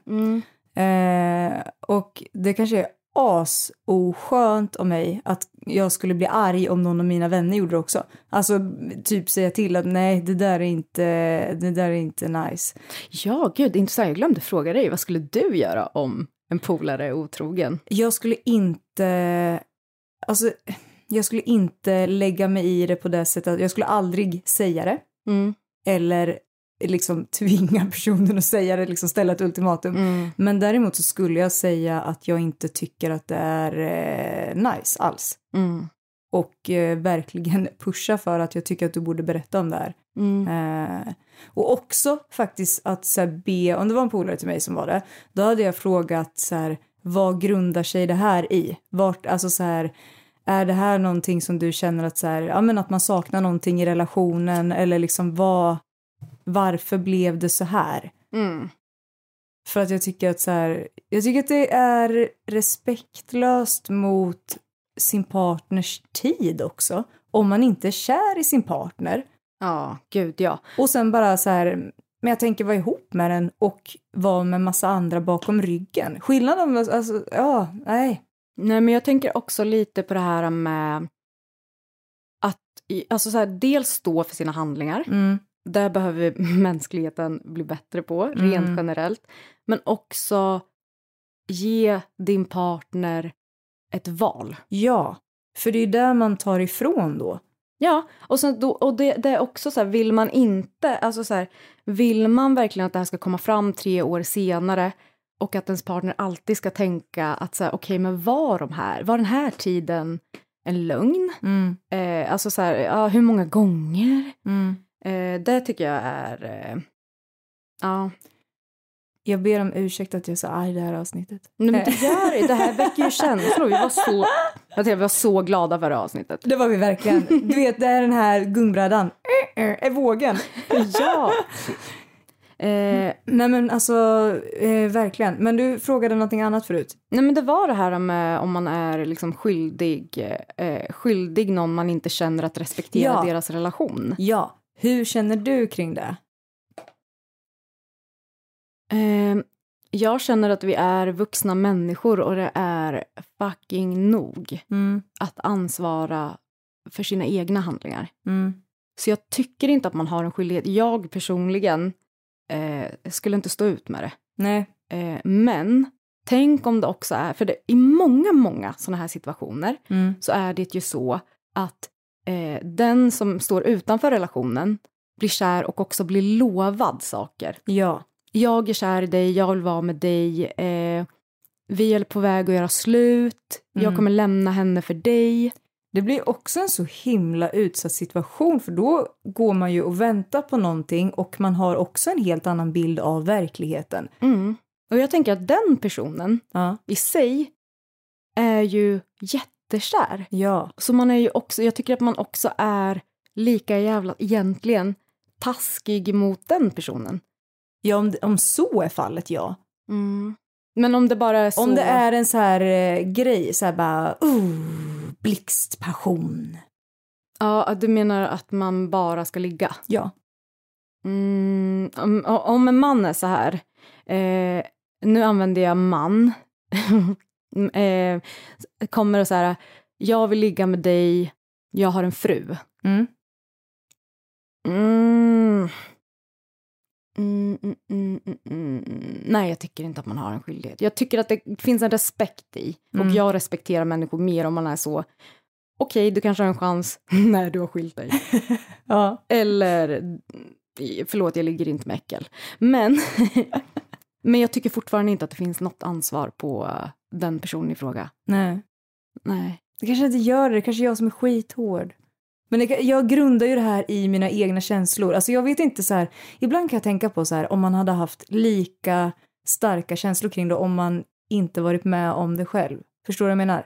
Eh, och det kanske är as-oskönt av mig att jag skulle bli arg om någon av mina vänner gjorde det också. Alltså typ säga till att nej, det där är inte, det där är inte nice. Ja, gud, intressant. Jag glömde fråga dig, vad skulle du göra om en polare är otrogen? Jag skulle inte, alltså jag skulle inte lägga mig i det på det sättet, jag skulle aldrig säga det Mm. eller liksom tvinga personen att säga det, liksom ställa ett ultimatum. Mm. Men däremot så skulle jag säga att jag inte tycker att det är eh, nice alls. Mm. Och eh, verkligen [LAUGHS] pusha för att jag tycker att du borde berätta om det här. Mm. Eh, och också faktiskt att så här, be, om det var en polare till mig som var det, då hade jag frågat så här, vad grundar sig det här i? Vart, alltså så här, är det här någonting som du känner att så här, ja men att man saknar någonting i relationen eller liksom vad, varför blev det så här? Mm. För att jag tycker att så här, jag tycker att det är respektlöst mot sin partners tid också. Om man inte är kär i sin partner. Ja, gud ja. Och sen bara så här, men jag tänker vara ihop med den och vara med massa andra bakom ryggen. Skillnaden, alltså, ja, nej. Nej, men jag tänker också lite på det här med att alltså så här, dels stå för sina handlingar. Mm, Där behöver [LAUGHS] mänskligheten bli bättre på, rent Mm. generellt. Men också ge din partner ett val. ja, för det är där man tar ifrån då. Ja, och, sen då, och det, det är också så här, vill man inte, alltså så här, vill man verkligen att det här ska komma fram tre år senare och att ens partner alltid ska tänka att så här, okej, men var de här, var den här tiden en lögn? Mm, Eh, alltså så här, ja, hur många gånger? mm. Eh, det tycker jag är, eh, ja. Jag ber om ursäkt att jag är så arg i det här avsnittet. Nej, men det gör det, det här väcker ju känslor. Vi var så, jag vi var så glada för det här avsnittet. Det var vi verkligen. Du vet, det är den här gungbrädan. Är vågen. Ja! Eh, Nej men alltså, eh, verkligen. Men du frågade någonting annat förut. Nej men det var det här med om man är liksom skyldig, eh, skyldig någon man inte känner att respektera Ja. deras relation. Ja. Hur känner du kring det? Eh, jag känner att vi är vuxna människor och det är fucking nog Mm. att ansvara för sina egna handlingar. Mm. Så jag tycker inte att man har en skyldighet. Jag personligen eh, skulle inte stå ut med det. Nej. Eh, men tänk om det också är, för det, i många, många sådana här situationer Mm. så är det ju så att eh, den som står utanför relationen blir kär och också blir lovad saker. Ja. Jag är kär i dig, jag vill vara med dig, eh, vi är på väg att göra slut, jag Mm. kommer lämna henne för dig. Det blir också en så himla utsatt situation för då går man ju och väntar på någonting och man har också en helt annan bild av verkligheten. Mm. Och jag tänker att den personen Ja. i sig är ju jättekär. Ja. Så man är ju också, jag tycker att man också är lika jävla egentligen taskig mot den personen. Ja, om, om så är fallet, ja. Men om det bara är så... Om det är en så här eh, grej, så här bara, uh, blixtpassion. Ja, du menar att man bara ska ligga? Ja. Mm, om, om en man är så här, eh, nu använder jag man, [LAUGHS] eh, kommer och så här, jag vill ligga med dig, jag har en fru. Mm. Mm. Mm, mm, mm, mm, mm. Nej, jag tycker inte att man har en skyldighet. Jag tycker att det finns en respekt i, och Mm. jag respekterar människor mer om man är så. okej, du kanske har en chans [LAUGHS] när du har skilt dig. [LAUGHS] Ja. Eller, förlåt, jag ligger inte med äckel. Men, [LAUGHS] men jag tycker fortfarande inte att det finns något ansvar på den personen i fråga. Nej. Nej. Det kanske inte gör det, det kanske är jag som är skithård. Men det, jag grundar ju det här i mina egna känslor. Alltså jag vet inte så här, ibland kan jag tänka på så här om man hade haft lika starka känslor kring det om man inte varit med om det själv. Förstår du vad jag menar?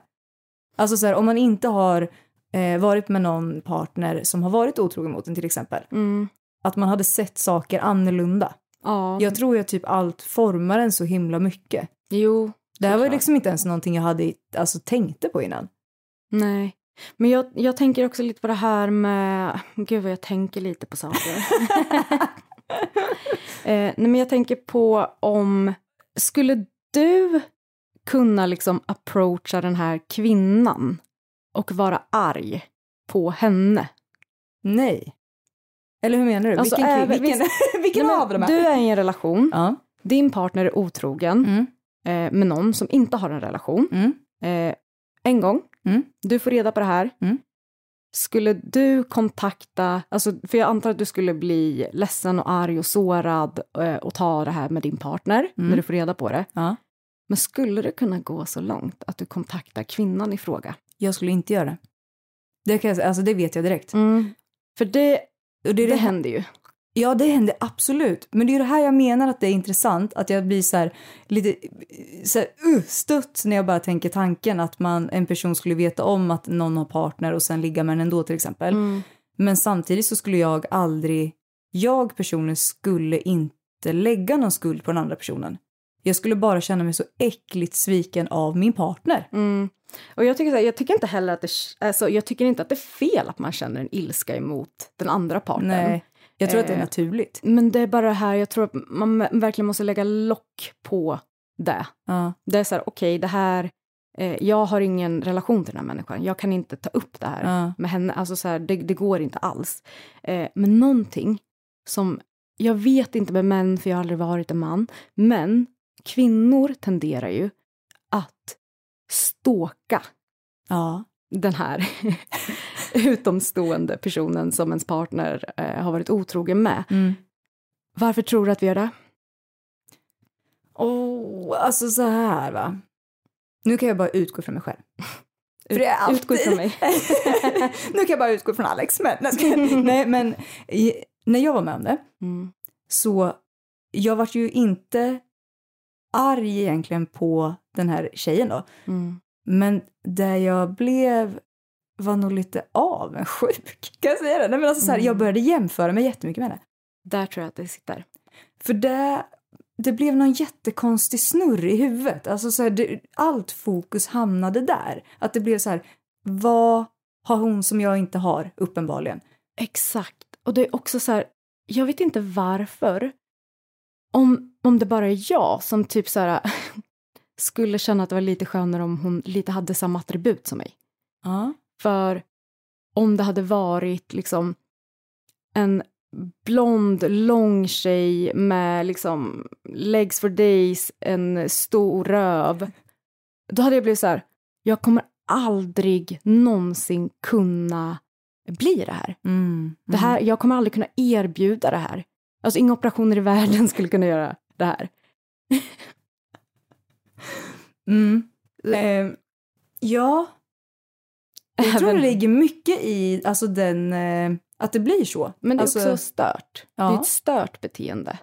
Alltså så här, om man inte har eh, varit med någon partner som har varit otrogen mot en till exempel. Mm. Att man hade sett saker annorlunda. Ja, Jag tror ju att typ allt formar en så himla mycket. jo. Det här var ju liksom inte ens någonting jag hade alltså, tänkte på innan. Nej. Men jag, jag tänker också lite på det här med... Gud vad jag tänker lite på saker. [LAUGHS] eh, nej, men jag tänker på om... Skulle du kunna liksom approacha den här kvinnan och vara arg på henne? Nej. Eller hur menar du? Alltså, vilken även- vilken, [LAUGHS] vilken Nej, men av de här? Du är i en relation, Ja. din partner är otrogen Mm. Eh, med någon som inte har en relation. Mm. Eh, en gång, Mm. du får reda på det här. Mm. Skulle du kontakta, alltså, för jag antar att du skulle bli ledsen och arg och sårad eh, och ta det här med din partner Mm. när du får reda på det. Ja. Men skulle det kunna gå så långt att du kontaktar kvinnan i fråga? Jag skulle inte göra det. Det, kan jag, alltså, det vet jag direkt. För det, Och det, det det händer ju. Ja, det händer absolut. Men det är det här jag menar att det är intressant. Att jag blir så här, lite så här, uh, stött när jag bara tänker tanken att man, en person skulle veta om att någon har partner och sen ligga med den ändå till exempel. Men samtidigt så skulle jag aldrig, jag personligen skulle inte lägga någon skuld på den andra personen. Jag skulle bara känna mig så äckligt sviken av min partner. Mm. Och jag tycker, här, jag tycker inte heller att det, alltså, jag tycker inte att det är fel att man känner en ilska emot den andra parten. Nej, jag tror att det är Eh, naturligt. Men det är bara det här, jag tror att man verkligen måste lägga lock på det. Ja. Det är så här, okej, det här, eh, jag har ingen relation till den här människan, jag kan inte ta upp det här Ja. med henne, alltså så här, det, det går inte alls. Eh, men någonting som, jag vet inte med män, för jag har aldrig varit en man, men kvinnor tenderar ju att ståka ja. den här [LAUGHS] [LAUGHS] utomstående personen som ens partner eh, har varit otrogen med. Mm. Varför tror du att vi gör det? Oh, alltså så här va. Nu kan jag bara utgå från mig själv. [LAUGHS] För det är alltid... Utgå från mig. [LAUGHS] nu kan jag bara utgå från Alex. Men, nej, men när jag var med om det Mm. så jag var ju inte arg egentligen på den här tjejen då. Mm. Men där jag blev var nog lite avundsjuk. Kan jag säga det? Nej, men alltså, så här, Mm. Jag började jämföra mig jättemycket med henne. Där tror jag att det sitter. För det, det blev någon jättekonstig snurr i huvudet. Alltså så här, det, allt fokus hamnade där. Att det blev så här, vad har hon som jag inte har, uppenbarligen? Exakt. Och det är också så här, jag vet inte varför. Om, om det bara är jag som typ så här [LAUGHS] skulle känna att det var lite skönare om hon lite hade samma attribut som mig. Ja. För om det hade varit liksom en blond, lång tjej med liksom legs for days, en stor röv. Då hade jag blivit så här, jag kommer aldrig någonsin kunna bli det här. Mm. Det här jag kommer aldrig kunna erbjuda det här. Alltså inga operationer i världen [LAUGHS] skulle kunna göra det här. Mm. Eh, ja. Jag tror det ligger mycket i alltså den, eh, att det blir så. Men det är alltså, också stört. Det är Ja. ett stört beteende.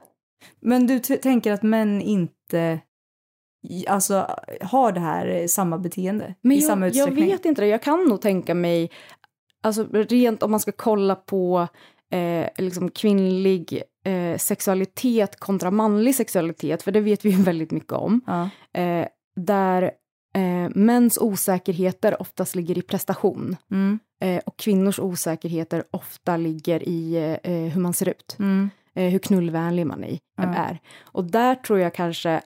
Men du tänker att män inte alltså, har det här eh, samma beteende Men i jag, samma jag utsträckning? vet inte det. Jag kan nog tänka mig, alltså rent om man ska kolla på eh, liksom kvinnlig eh, sexualitet kontra manlig sexualitet, för det vet vi ju väldigt mycket om, Ja. eh, där eh, mäns osäkerheter oftast ligger i prestation Mm. eh, och kvinnors osäkerheter ofta ligger i eh, hur man ser ut, Mm. eh, hur knullvänlig man är, är. Och där tror jag kanske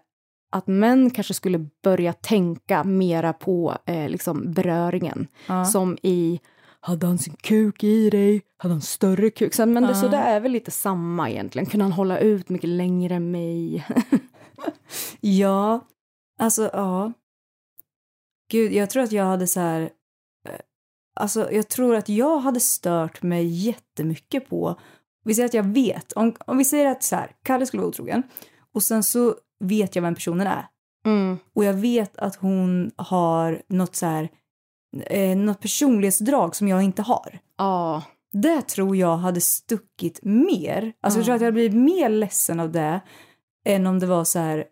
att män kanske skulle börja tänka mera på eh, liksom beröringen. Ja. Som i, hade han sin kuk i dig? Hade han större kuk? Så, men det, Ja. så det är väl lite samma egentligen. Kunde han hålla ut mycket längre än mig? [LAUGHS] Ja, alltså ja. Gud, jag tror att jag hade så här... eh, alltså jag tror att jag hade stört mig jättemycket på, vi säger att jag vet, om, om vi säger att så här, Kalle skulle vara otrogen och sen så vet jag vem personen är Mm. och jag vet att hon har något så här, eh, något personlighetsdrag som jag inte har. Ja. Det tror jag hade stuckit mer. Alltså jag tror att jag hade blivit mer ledsen av det än om det var så här,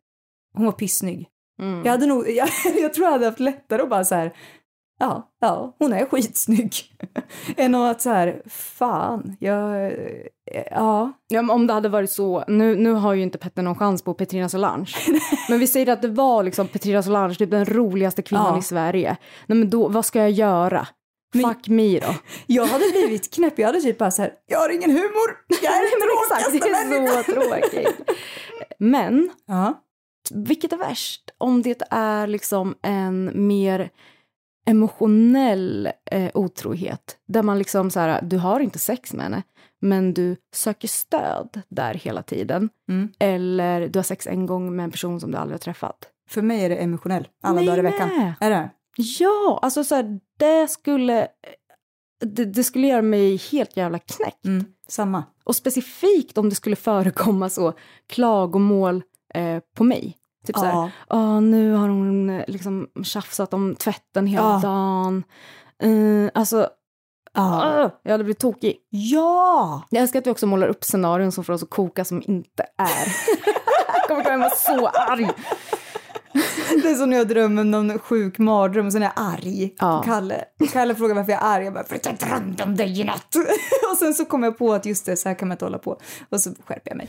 hon var pissnygg. Mm. Jag hade nog, [LAUGHS] jag, jag tror jag hade haft lättare att bara så här, ja, ja, hon är skitsnygg. [LAUGHS] än att så här, fan, jag, eh, ja. Ja, om det hade varit så, nu, nu har ju inte Petter någon chans på Petrina Solange, [LAUGHS] men vi säger att det var liksom Petrina Solange, typ den roligaste kvinnan Ja. i Sverige. Nej men då, vad ska jag göra? Men- Fuck me då. Jag hade blivit knäpp, jag hade typ bara så här, jag har ingen humor, jag är den Exakt, det tråkigaste är så tråkigt. Men, Ja. Vilket är värst? Om det är liksom en mer emotionell eh, otrohet, där man liksom så här, du har inte sex med henne, men du söker stöd där hela tiden. Mm. Eller du har sex en gång med en person som du aldrig har träffat. För mig är det emotionell, alla Mig dagar i veckan. med. Är det? Ja, alltså så här, det skulle... Det, det skulle göra mig helt jävla knäck. Mm, samma. Och specifikt om det skulle förekomma så klagomål eh, på mig. Typ Ja. "Åh, nu har hon liksom tjafsat om tvätten hela Ja. dagen. Eh, alltså, Ja. uh, jag hade blivit tokig. ja! Jag älskar att vi också målar upp scenarion som får oss att koka som inte är. jag [LAUGHS] kommer komma hem och vara så arg. Det är som när jag drömmer om någon sjuk mardröm och sen är jag arg Ja. Kalle. Kalle frågar varför jag är arg. Jag bara, för att jag drömde om dig i natt. [LAUGHS] och sen så kommer jag på att just det, så här kan man inte hålla på. Och så skärper jag mig.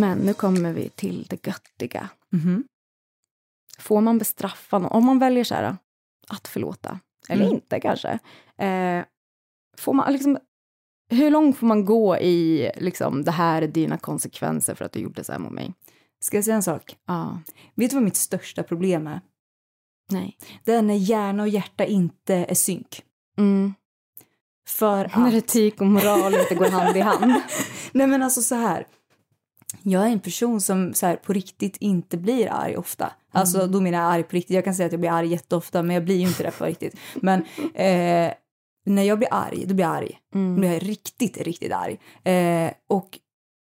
Men nu kommer vi till det göttiga. Mhm. Får man bestraffa någon? Om man väljer så här, att förlåta, eller Mm. inte kanske. Eh, får man liksom, hur långt får man gå i liksom, det här är dina konsekvenser för att du gjorde så här mot mig? Ska jag säga en sak? Ja, Vet du vad mitt största problem är? nej. Det är när hjärna och hjärta inte är synk. Mm. För När att... etik och moral inte går hand i hand. [LAUGHS] Nej men alltså så här. Jag är en person som så här, på riktigt inte blir arg ofta. Alltså då menar jag arg på riktigt. Jag kan säga att jag blir arg jätteofta men jag blir ju inte det på riktigt. Men [LAUGHS] eh, när jag blir arg, då blir jag arg. Då Mm. blir jag riktigt, riktigt arg. Eh, och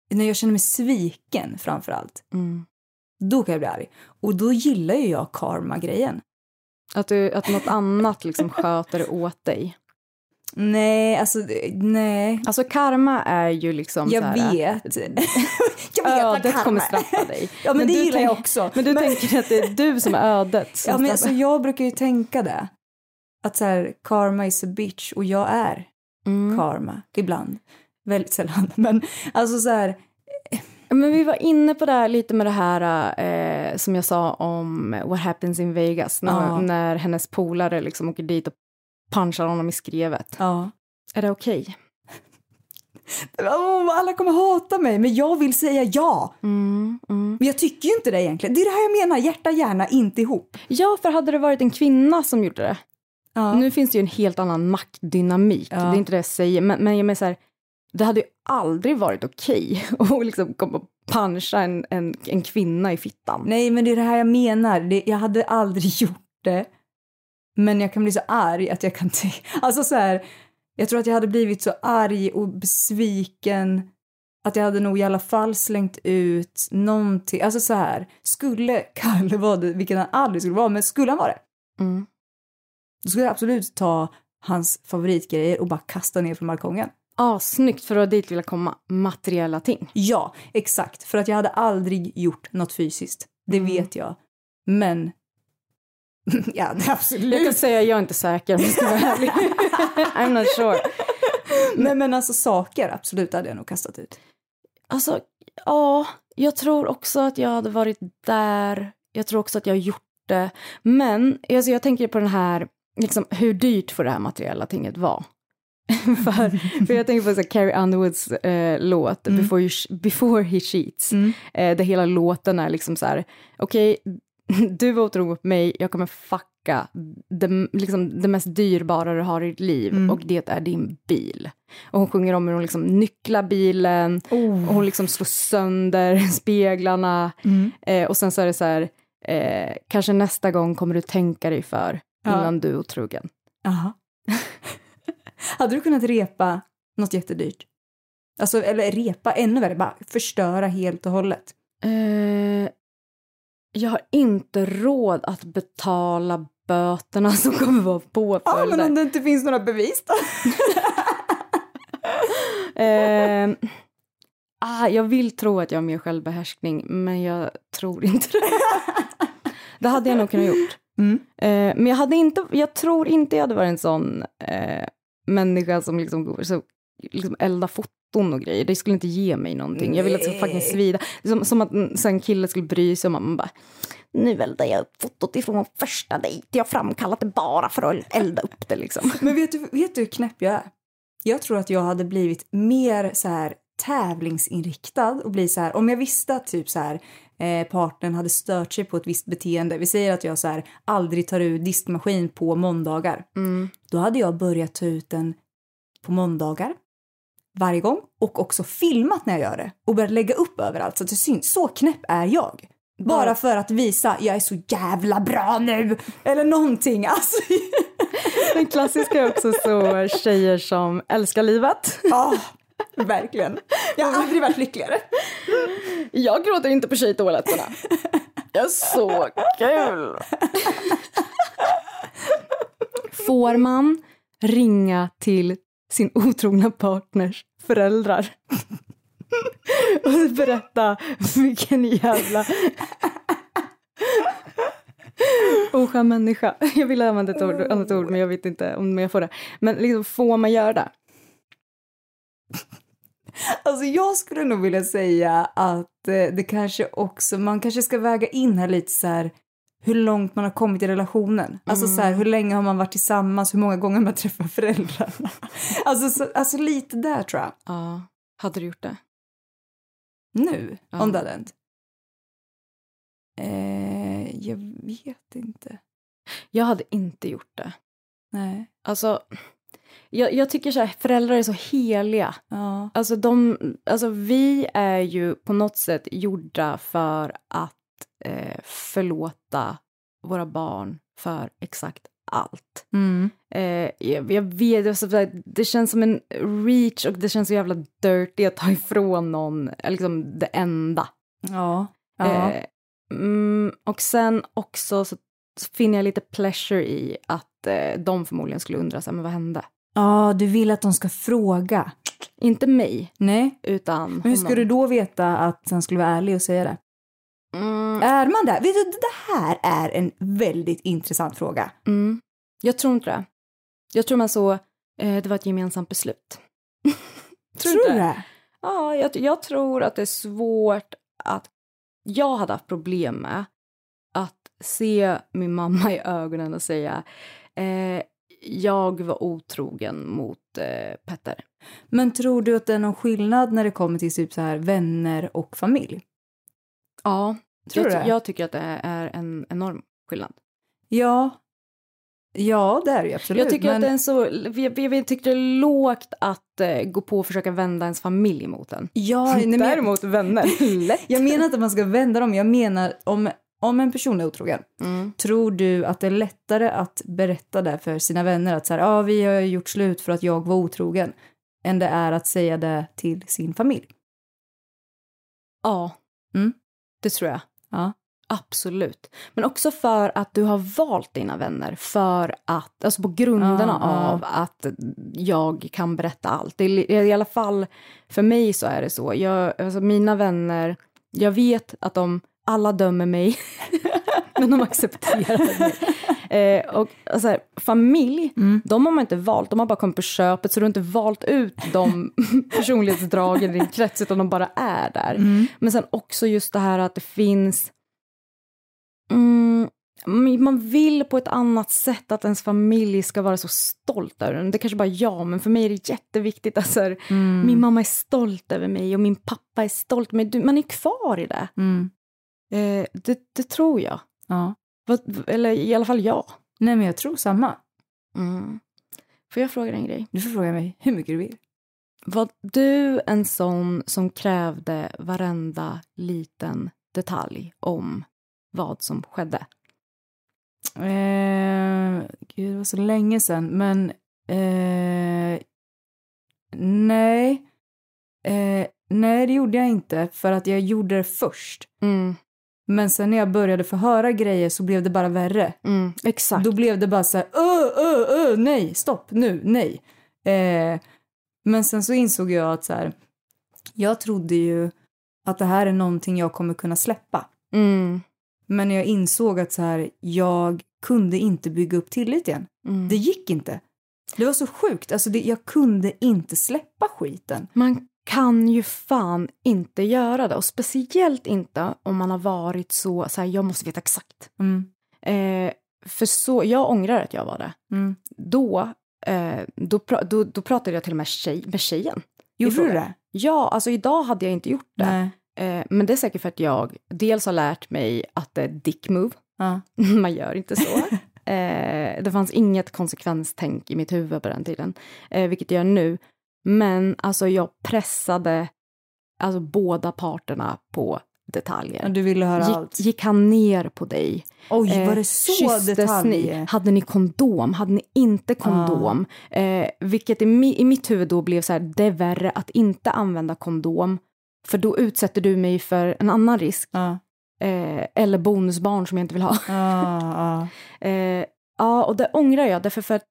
när jag känner mig sviken framför allt, Mm. då kan jag bli arg. Och då gillar ju jag karma-grejen. Att, du, att något annat liksom sköter åt dig. Nej, alltså det- nej. Alltså karma är ju liksom Jag här, vet. [LAUGHS] jag vet Ödet kommer straffa dig. [LAUGHS] Ja men, det du gillar jag också. Men du tänker att det är du som är ödet som [LAUGHS] Ja, men alltså, jag brukar ju tänka det. Att så här, karma is a bitch och jag är Mm. karma ibland. Väldigt sällan. Men alltså så här, Men vi var inne på det här lite med det här eh, som jag sa om What happens in Vegas. När, Ja. när hennes polare liksom åker dit och punchar honom i skrevet. ja. Är det okej? [LAUGHS] Oh, alla kommer hata mig, men jag vill säga ja. Mm, mm. Men jag tycker ju inte det egentligen. Det är det här jag menar, hjärta hjärna inte ihop. Ja, för hade det varit en kvinna som gjorde det. Ja. Nu finns det ju en helt annan maktdynamik. Ja. Det är inte det jag säger. Men, men jag menar så här, det hade ju aldrig varit okej [LAUGHS] att liksom komma och puncha en, en, en kvinna i fittan. Nej, men det är det här jag menar. Det, jag hade aldrig [LAUGHS] gjort det. Men jag kan bli så arg att jag kan tänka... [LAUGHS] Alltså så här, jag tror att jag hade blivit så arg och besviken att jag hade nog i alla fall slängt ut någonting. Alltså så här, skulle [LAUGHS] Kalle vara det, vilket han aldrig skulle vara, men skulle han vara det, Mm. då skulle jag absolut ta hans favoritgrejer och bara kasta ner från balkongen. Ah, snyggt, för att dit vill jag komma. Materiella ting. Ja, exakt. För att jag hade aldrig gjort något fysiskt. Det Mm. vet jag. Men... [LAUGHS] ja, absolut. Jag kan säga jag är inte säker om jag ska vara ärlig. [LAUGHS] I'm not sure. Nej men alltså saker, absolut hade jag nog kastat ut. Alltså, ja, jag tror också att jag hade varit där. Jag tror också att jag har gjort det. Men alltså, jag tänker på den här, liksom, hur dyrt får det här materiella tinget vara? [LAUGHS] för, för jag tänker på så här, Carrie Underwoods eh, låt Mm. Before, you Before He Cheats, eh, där hela låten är liksom så här, okej, [LAUGHS] du var otrogen mot mig, jag kommer fucka det, liksom, det mest dyrbara du har i ditt liv Mm. och det är din bil. Och hon sjunger om hur hon liksom nycklar bilen Oh. och hon liksom slår sönder [LAUGHS] speglarna Mm. eh, och sen så är det så här, eh, kanske nästa gång kommer du tänka dig för Ja. innan du är otrogen. Jaha. [LAUGHS] Hade du kunnat repa något jättedyrt? Alltså, eller repa, ännu värre, bara förstöra helt och hållet. Eh, jag har inte råd att betala böterna [LAUGHS] som kommer vara Ja, påföljder. men om det inte finns några bevis då? [LAUGHS] Eh, ah, jag vill tro att jag har mer självbehärskning, men jag tror inte det. [LAUGHS] det hade jag nog kunnat gjort. Mm. Eh, men jag, hade inte, jag tror inte jag hade varit en sån eh, människa som liksom, så, liksom eldar foton och grejer. Det skulle inte ge mig någonting. Jag vill att det ska fucking svida. Som, som att en kille skulle bry sig om att man bara nu eldar jag upp fotot ifrån vår första dejt. Jag har framkallat det bara för att elda upp det liksom. [LAUGHS] Men vet du, vet du hur knäpp jag är? Jag tror att jag hade blivit mer så här tävlingsinriktad och bli så här, om jag visste att typ så här eh, partnern hade stört sig på ett visst beteende, vi säger att jag så här aldrig tar ut diskmaskin på måndagar, Mm. då hade jag börjat ta ut den på måndagar varje gång och också filmat när jag gör det och börjat lägga upp överallt så att det syns. Så knäpp är jag. Bara för att visa, jag är så jävla bra nu! Eller någonting. Alltså. [LAUGHS] Den klassiska är också så tjejer som älskar livet. Ja, verkligen. Jag har aldrig varit lyckligare. Jag gråter inte på tjejtoaletterna. Jag är så kul. Får man ringa till sin otrogna partners föräldrar [LAUGHS] och berätta vilken jävla oskön människa. Jag vill använda ett ord, annat ord men jag vet inte om jag får det. Men liksom, får man göra det? Alltså jag skulle nog vilja säga att eh, det kanske också, man kanske ska väga in här lite så här hur långt man har kommit i relationen. Alltså så här, hur länge har man varit tillsammans, hur många gånger har man träffat föräldrarna. [LAUGHS] Alltså, så, alltså lite där tror jag. Ja. Hade du gjort det? Nu, Ja. om det hade hänt. Eh, jag vet inte. Jag hade inte gjort det. Nej. Alltså, jag, jag tycker så här, föräldrar är så heliga. Ja. Alltså, de, alltså vi är ju på något sätt gjorda för att eh, förlåta våra barn för exakt allt. Mm. Eh, jag, jag vet, alltså, det- känns som en reach och det känns så jävla dirty att ta ifrån någon eh, liksom det enda. Ja. Ja. Eh, mm, och sen också så finner jag lite pleasure i att eh, de förmodligen skulle undra så här, men vad hände? ja, du vill att de ska fråga. Inte mig, Nej. utan Men hur ska honom. du då veta att han skulle vara ärlig och säga det? Mm, Är man där? Vet du, det här är en väldigt intressant fråga. mm, jag tror inte det. Jag tror man så, eh, det var ett gemensamt beslut. [LAUGHS] Tror inte du det? det? Ja, jag, jag tror att det är svårt att... Jag hade haft problem med att se min mamma i ögonen och säga eh, jag var otrogen mot eh, Petter. Men tror du att det är någon skillnad när det kommer till typ så här vänner och familj? Ja, Tror jag, du det? jag tycker att det är en enorm skillnad. Ja. Ja, det är det absolut. jag tycker men... att det är en så, jag, jag tycker det är lågt att eh, gå på och försöka vända ens familj mot en. Ja, [LAUGHS] nej, men jag... Däremot vänner, [LAUGHS] lätt. jag menar inte att man ska vända dem. Jag menar om, om en person är otrogen. Mm. Tror du att det är lättare att berätta det för sina vänner att så här, ja, vi har gjort slut för att jag var otrogen, än det är att säga det till sin familj? Ja, Mm. Det tror jag. Ja. Absolut. Men också för att du har valt dina vänner för att, alltså på grunderna Ja, ja. av att jag kan berätta allt. Det är, I alla fall för mig så är det så. Jag, alltså mina vänner, jag vet att de alla dömer mig, [LAUGHS] men de accepterar mig. Eh, och alltså, här, familj, Mm. de har man inte valt, de har bara kommit på köpet så du har inte valt ut de [LAUGHS] personlighetsdragen i din krets utan de bara är där. Mm. Men sen också just det här att det finns mm, man vill på ett annat sätt att ens familj ska vara så stolt över en. Det kanske bara jag, men för mig är det jätteviktigt. Alltså, Mm. Min mamma är stolt över mig och min pappa är stolt. Men du, man är kvar i det. Mm. Eh, det. Det tror jag. Ja. Eller i alla fall jag. Nej, men jag tror samma. Mm. Får jag fråga dig en grej? Du får fråga mig hur mycket du vill. Var du en sån som krävde varenda liten detalj om vad som skedde? Eh, gud, det var så länge sedan. Men eh, nej. Eh, nej, det gjorde jag inte. För att jag gjorde det först. Mm. Men sen när jag började få höra grejer så blev det bara värre. Mm. Exakt. Då blev det bara så här, öh, öh, öh, nej, stopp, nu, nej. Eh, men sen så insåg jag att så här, jag trodde ju att det här är någonting jag kommer kunna släppa. Mm. Men jag insåg att så här, jag kunde inte bygga upp tillit igen. Mm. Det gick inte. Det var så sjukt. Alltså det, jag kunde inte släppa skiten. Man kan ju fan inte göra det. Och speciellt inte om man har varit så, så här, jag måste veta exakt. Mm. Eh, för så, jag ångrar att jag var det. Mm. Då, eh, då, då, då pratade jag till och med tjej, med tjejen. Gjorde du det? Ja, alltså idag hade jag inte gjort det. Eh, men det är säkert för att jag dels har lärt mig att det är dick move. Ja. [LAUGHS] Man gör inte så. [LAUGHS] eh, det fanns inget konsekvenstänk i mitt huvud på den tiden, eh, vilket jag gör nu. Men alltså jag pressade alltså båda parterna på detaljer. Du ville höra Gick, allt. gick han ner på dig? Oj, var Eh, det så kysstes detaljer? Ni? Hade ni kondom? Hade ni inte kondom? Eh, vilket i, mi, i mitt huvud då blev så här, det är värre att inte använda kondom. För då utsätter du mig för en annan risk. Ja. Eh, eller bonusbarn som jag inte vill ha. Ja, ja. [LAUGHS] Eh, ja, och det ångrar jag därför för att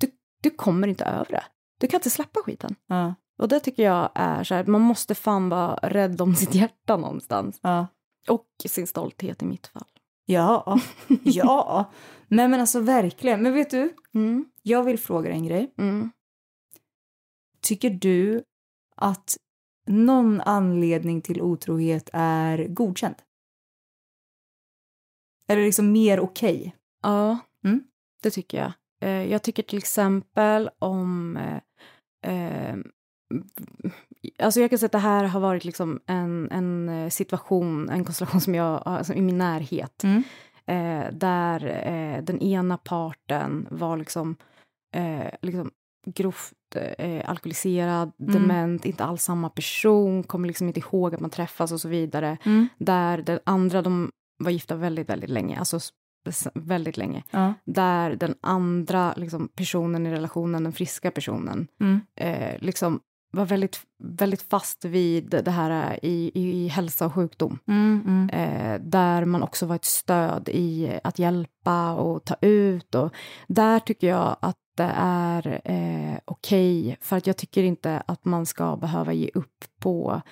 du, du kommer inte över det. Du kan inte släppa skiten. ja, Och det tycker jag är så här, man måste fan vara rädd om [LAUGHS] sitt hjärta någonstans. ja. Och sin stolthet i mitt fall. Ja, [LAUGHS] ja. Nej men alltså verkligen. Men vet du, Mm, jag vill fråga dig en grej. mm. Tycker du att någon anledning till otrohet är godkänd? Det liksom mer okej? Ja, Mm. det tycker jag. Eh, jag tycker till exempel om... Eh, eh, alltså jag kan säga att det här har varit liksom en, en situation, en konstellation som jag alltså i min närhet. Mm. Eh, där eh, den ena parten var liksom, eh, liksom grovt alkoholiserad, Mm. dement, inte alls samma person, kommer liksom inte ihåg att man träffas och så vidare. Mm. Där den andra, de var gifta väldigt, väldigt länge, alltså väldigt länge. Ja. Där den andra liksom, personen i relationen, den friska personen, Mm. eh, liksom var väldigt, väldigt fast vid det här i, i, i hälsa och sjukdom. Mm, mm. Eh, där man också var ett stöd i att hjälpa och ta ut. Och där tycker jag att det är eh, okej, för att jag tycker inte att man ska behöva ge upp på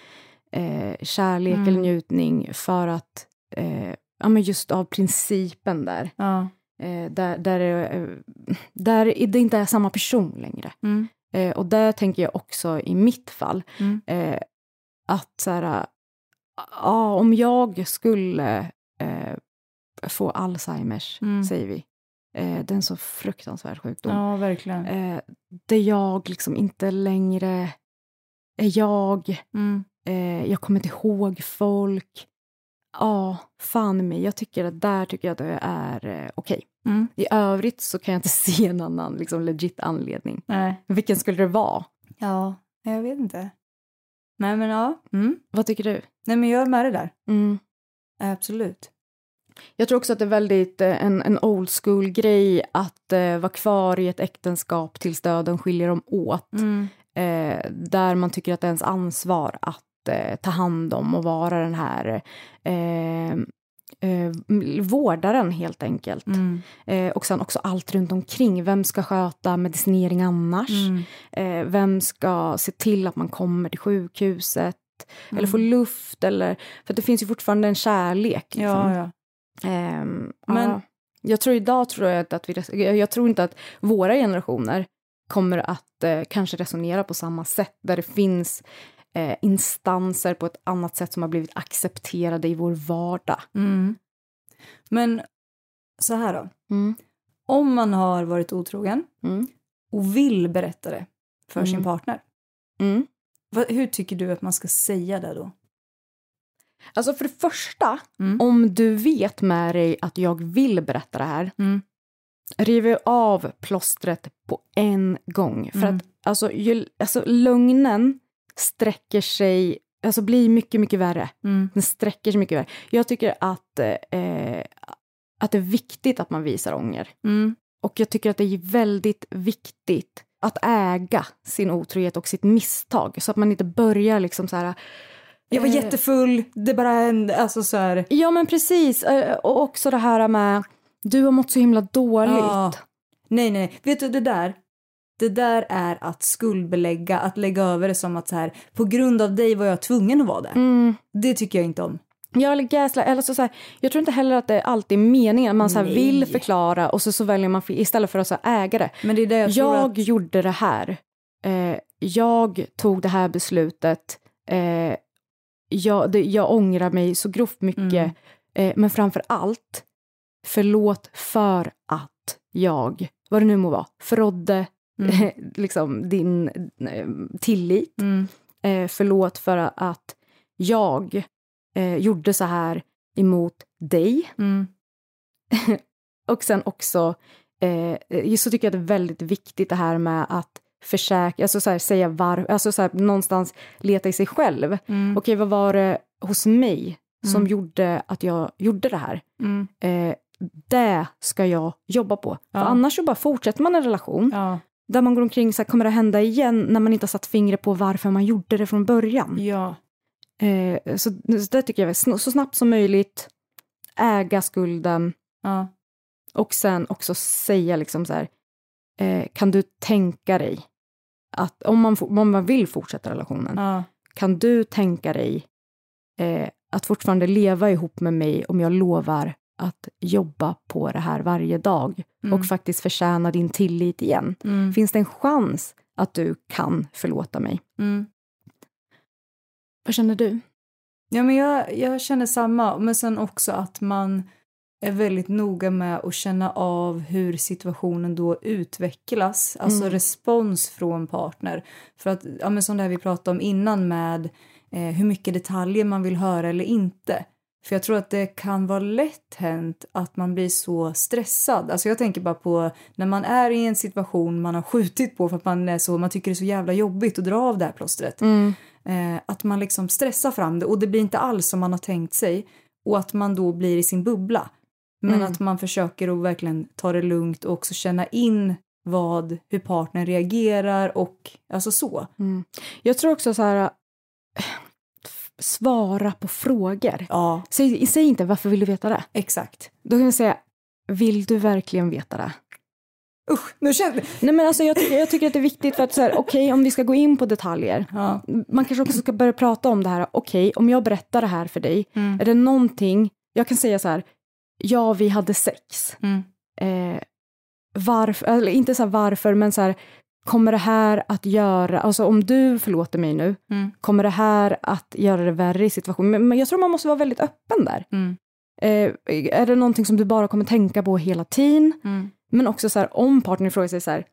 eh, kärlek Mm. eller njutning för att, eh, ja men just av principen där, Ja. eh, där, där, eh, där det inte är samma person längre. Mm. Eh, och där tänker jag också i mitt fall, Mm. eh, att så här, ja, om jag skulle eh, få Alzheimers, Mm. säger vi, det är en så fruktansvärd sjukdom, ja, verkligen. där jag liksom inte längre är jag, Mm. jag kommer inte ihåg folk. Ja, fan mig, jag tycker att där tycker jag att det är eh, okej. Mm. I övrigt så kan jag inte [LAUGHS] se en annan liksom, legit anledning. Nej. Vilken skulle det vara? Ja, jag vet inte. Nej, men ja. Mm. Vad tycker du? Nej, men jag är med det där. Mm. Absolut. Jag tror också att det är väldigt eh, en, en old school grej att eh, vara kvar i ett äktenskap tills döden skiljer dem åt. Mm. Eh, där man tycker att det är ens ansvar att eh, ta hand om och vara den här eh, eh, vårdaren helt enkelt. Mm. Eh, och sen också allt runt omkring. Vem ska sköta medicinering annars? Mm. Eh, vem ska se till att man kommer till sjukhuset? Eller Mm. får luft? Eller, för det finns ju fortfarande en kärlek. Liksom. Ja, ja. Ehm, Men- ja. Jag tror idag tror jag att vi, jag tror inte att våra generationer kommer att eh, kanske resonera på samma sätt, där det finns eh, instanser på ett annat sätt som har blivit accepterade i vår vardag. Mm. Men Så här då. Mm. Om man har varit otrogen Mm. och vill berätta det för sin Mm. partner. Mm. Hur tycker du att man ska säga det då? Alltså för det första, Mm. om du vet med dig att jag vill berätta det här, riv av plåstret på en gång. För att alltså, ju, alltså, lögnen sträcker sig, alltså blir mycket, mycket värre. Mm. Den sträcker sig mycket värre. Jag tycker att, eh, att det är viktigt att man visar ånger. Mm. Och jag tycker att det är väldigt viktigt att äga sin otrohet och sitt misstag så att man inte börjar liksom så här Jag var eh, jättefull, det bara hände, alltså så här. Ja men precis, Eh, och också det här med du har mått så himla dåligt. Ja. Nej, nej, vet du det där? Det där är att skuldbelägga, att lägga över det som att så här, på grund av dig var jag tvungen att vara det. Mm. Det tycker jag inte om. Ja, eller gaslight, eller så, så här, jag tror inte heller att det alltid är meningen att man så här, vill förklara och så, så väljer man istället för att så här, äga det. Men det är det jag, Jag, att... gjorde det här. Eh, jag tog det här beslutet. Eh, jag, det, jag ångrar mig så grovt mycket. Mm. Eh, men framför allt, förlåt för att jag, vad det nu må vara, förrådde Mm. [LAUGHS] liksom din eh, tillit. Mm. Eh, förlåt för att jag eh, gjorde så här emot dig. Mm. [LAUGHS] Och sen också eh, så tycker jag att det är väldigt viktigt det här med att försäkra, alltså så här, säga var, alltså så här, någonstans leta i sig själv. Mm. Okej, vad var det hos mig som Mm. gjorde att jag gjorde det här? Mm. Eh, det ska jag jobba på. Ja. För annars så bara fortsätter man en relation Ja. Där man går omkring så här, kommer det hända igen när man inte har satt fingret på varför man gjorde det från början. ja. Eh, så, så det tycker jag är så snabbt som möjligt, äga skulden Ja. och sen också säga liksom så här, eh, kan du tänka dig att om man, om man vill fortsätta relationen, Ja. kan du tänka dig eh, att fortfarande leva ihop med mig om jag lovar att jobba på det här varje dag Mm. och faktiskt förtjäna din tillit igen? Mm. Finns det en chans att du kan förlåta mig? Mm. Vad känner du? Ja, men jag, jag känner samma. Men sen också att man är väldigt noga med att känna av hur situationen då utvecklas. Alltså Mm. respons från partner. För att, ja men som det här vi pratade om innan med eh, hur mycket detaljer man vill höra eller inte. För jag tror att det kan vara lätt hänt att man blir så stressad. Alltså jag tänker bara på när man är i en situation man har skjutit på för att man är så, man tycker det är så jävla jobbigt att dra av det här plåstret. Eh, att man liksom stressar fram det och det blir inte alls som man har tänkt sig. Och att man då blir i sin bubbla. Men Mm. att man försöker att verkligen ta det lugnt och också känna in vad, hur partnern reagerar och alltså så. Mm. Jag tror också så här, svara på frågor. Ja, Säg, säg inte varför vill du veta det? exakt. Då kan jag säga, vill du verkligen veta det? Usch, nu känner Nej men alltså jag tycker, jag tycker att det är viktigt för att så här, okej om vi ska gå in på detaljer. Ja. Man kanske också ska börja prata om det här, okej om jag berättar det här för dig, Mm. är det någonting, jag kan säga så här, ja vi hade sex. Mm. Eh, varför, eller inte så här varför, men så här, kommer det här att göra, alltså om du förlåter mig nu, Mm. kommer det här att göra det värre i situationen? Men, jag tror man måste vara väldigt öppen där. Mm. Eh, är det någonting som du bara kommer tänka på hela tiden? Mm. Men också så här, om partnern frågar sig så här,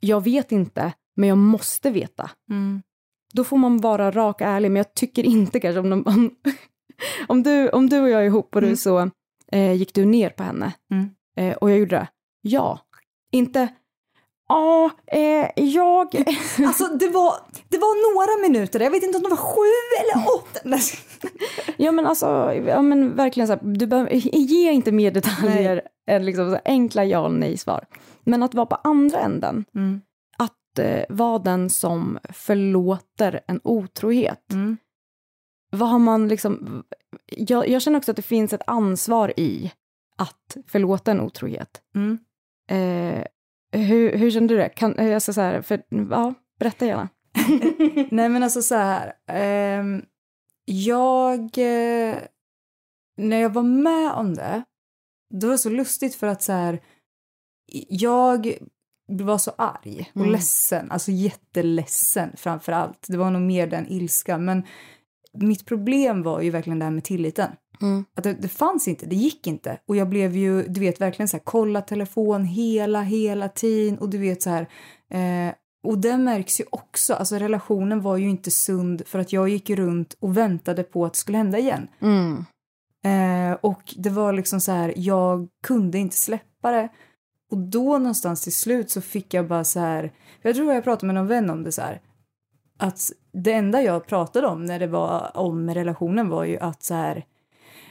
jag vet inte, men jag måste veta. Mm. Då får man vara rak och ärlig, men jag tycker inte kanske om, de, om, [LAUGHS] om, du, om du och jag är ihop och du Mm. så eh, gick du ner på henne Mm. eh, och jag gjorde det. Ja. Inte, ja, eh, jag... Alltså det var, det var några minuter, jag vet inte om det var sju eller åtta. Nej. [LAUGHS] ja men alltså, ja men verkligen så här, du behöver, ge inte mer detaljer än liksom så enkla ja eller nej svar. Men att vara på andra änden, Mm. att eh, vara den som förlåter en otrohet. Mm. Vad har man liksom... Jag, jag känner också att det finns ett ansvar i att förlåta en otrohet. Mm. Eh, hur, hur kände du det? Kan, eh, alltså så här, för, ja, berätta gärna. [LAUGHS] Nej men alltså så här. ehm, jag, eh, när jag var med om det, det var så lustigt för att så här, jag var så arg och Mm. ledsen, alltså jätteledsen framför allt. Det var nog mer den ilska, men mitt problem var ju verkligen det här med tilliten. Mm. Att det, det fanns inte, det gick inte. Och jag blev ju, du vet, verkligen så här, kolla telefon hela, hela tiden. Och du vet så här, eh, och det märks ju också, alltså relationen var ju inte sund för att jag gick runt och väntade på att det skulle hända igen. Mm. Eh, och det var liksom så här, jag kunde inte släppa det. Och då någonstans till slut så fick jag bara så här, jag tror jag pratade med någon vän om det så här, att det enda jag pratade om när det var om relationen var ju att så här,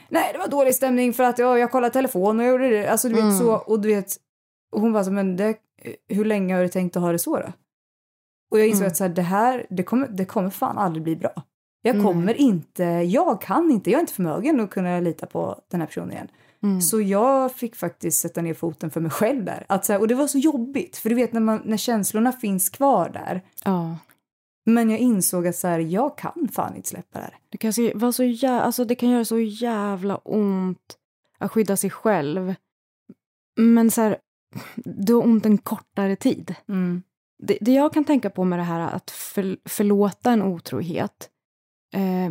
nej det var dålig stämning för att ja, jag kollade telefon och jag gjorde det, alltså du vet Mm. så, och du vet, och hon var så men det, hur länge har du tänkt att ha det så då? Och jag insåg Mm. att så här, det här, det kommer, det kommer fan aldrig bli bra. Jag Nej. kommer inte, jag kan inte, jag är inte förmögen att kunna lita på den här personen igen. Mm. Så jag fick faktiskt sätta ner foten för mig själv där. Att så här, och det var så jobbigt, för du vet när, man, när känslorna finns kvar där. Ja. Men jag insåg att så här, jag kan fan inte släppa det här. Det kan, se- vara så jä- alltså det kan göra så jävla ont att skydda sig själv. Men så här, du har ont en kortare tid. Mm. Det, det jag kan tänka på med det här att för, förlåta en otrohet. Eh,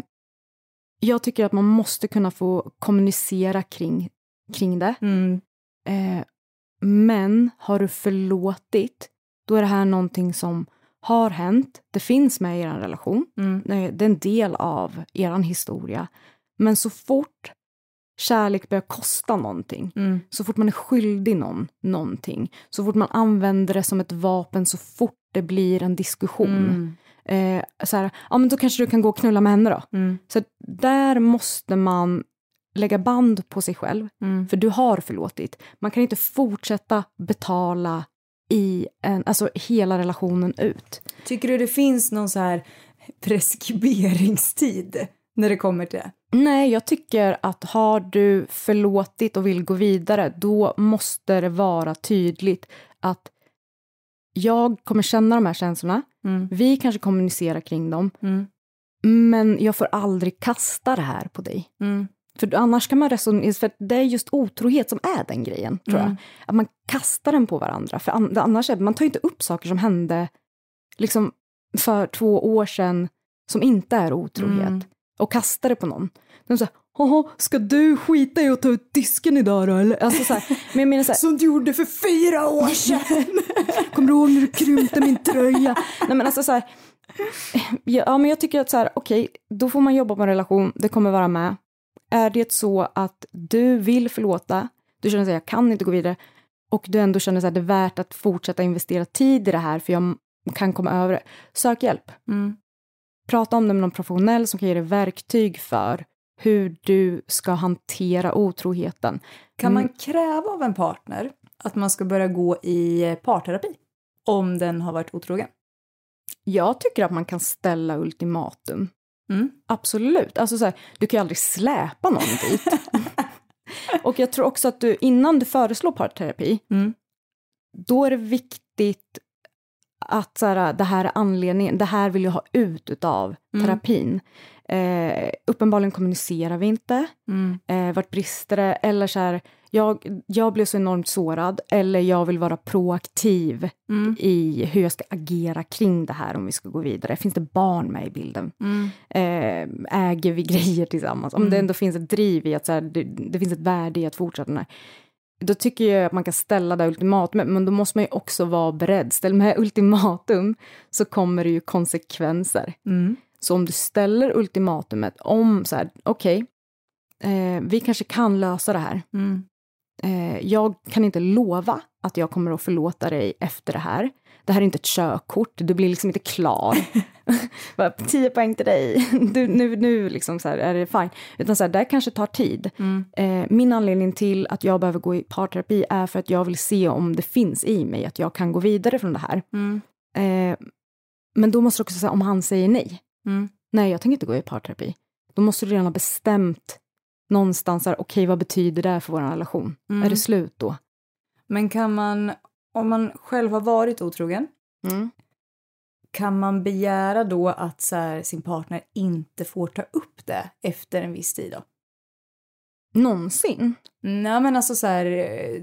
jag tycker att man måste kunna få kommunicera kring, kring det. Mm. Eh, men har du förlåtit, då är det här någonting som har hänt. Det finns med i er relation. Mm. Det är en del av er historia. Men så fort kärlek börjar kosta någonting, Mm. så fort man är skyldig någon någonting, så fort man använder det som ett vapen, så fort det blir en diskussion. Mm. Eh, så här, ja men då kanske du kan gå och knulla med henne då. Mm. Så där måste man lägga band på sig själv, Mm. för du har förlåtit. Man kan inte fortsätta betala i en, alltså hela relationen ut. Tycker du det finns någon så här preskriberingstid när det kommer till det? Nej, jag tycker att har du förlåtit och vill gå vidare, då måste det vara tydligt att jag kommer känna de här känslorna, Mm. vi kanske kommunicerar kring dem, Mm. men jag får aldrig kasta det här på dig. Mm. För annars kan man resonera, för det är just otrohet som är den grejen, tror Mm. jag. Att man kastar den på varandra, för an- annars är man tar ju inte upp saker som hände liksom för två år sedan som inte är otrohet Mm. och kastar det på någon. De säger, Jaha, ska du skita i att ta ut disken idag då? Eller? Alltså, så här, men jag menar så här, Som du gjorde för fyra år [LAUGHS] sedan! kommer du ihåg när du krympte min tröja? Nej men alltså så här, ja men jag tycker att så här, okej, då får man jobba på en relation, det kommer vara med. Är det så att du vill förlåta, du känner att jag kan inte gå vidare och du ändå känner att det är värt att fortsätta investera tid i det här för jag kan komma över det, sök hjälp. Mm. Prata om det med någon professionell som kan ge dig verktyg för hur du ska hantera otroheten. Kan Mm. man kräva av en partner att man ska börja gå i parterapi om den har varit otrogen? Jag tycker att man kan ställa ultimatum. Mm. Absolut. Alltså så här, du kan ju aldrig släpa någon dit. [LAUGHS] och jag tror också att du, innan du föreslår parterapi, Mm. då är det viktigt att så här, det här är anledningen, det här vill jag ha ut utav Mm. terapin. Eh, uppenbarligen kommunicerar vi inte. Mm. Eh, vart brister det? Eller så här, jag, jag blev så enormt sårad. Eller jag vill vara proaktiv Mm. i hur jag ska agera kring det här om vi ska gå vidare. Finns det barn med i bilden? Mm. Eh, äger vi [LAUGHS] grejer tillsammans? Om det Mm. ändå finns ett driv i att så här, det, det finns ett värde i att fortsätta den här. Då tycker jag att man kan ställa det ultimatum, men då måste man ju också vara beredd. Ställ med ultimatum så kommer det ju konsekvenser. Mm. Så om du ställer ultimatumet om så här, okej, eh, vi kanske kan lösa det här. Mm. Eh, jag kan inte lova att jag kommer att förlåta dig efter det här. Det här är inte ett körkort, du blir liksom inte klar. [LAUGHS] Bara, Tio poäng till dig, [LAUGHS] du, nu, nu liksom så här, är det fine. Utan så här, det här kanske tar tid. Mm. Eh, min anledning till att jag behöver gå i parterapi är för att jag vill se om det finns i mig, att jag kan gå vidare från det här. Mm. Eh, men då måste du också säga om han säger nej. Mm. Nej, jag tänker inte gå i parterapi. Då måste du redan ha bestämt någonstans, här, okej, vad betyder det för vår relation? Mm. Är det slut då? Men kan man, om man själv har varit otrogen, kan man begära då att så här, sin partner inte får ta upp det efter en viss tid då? Någonsin? Nej men alltså så här,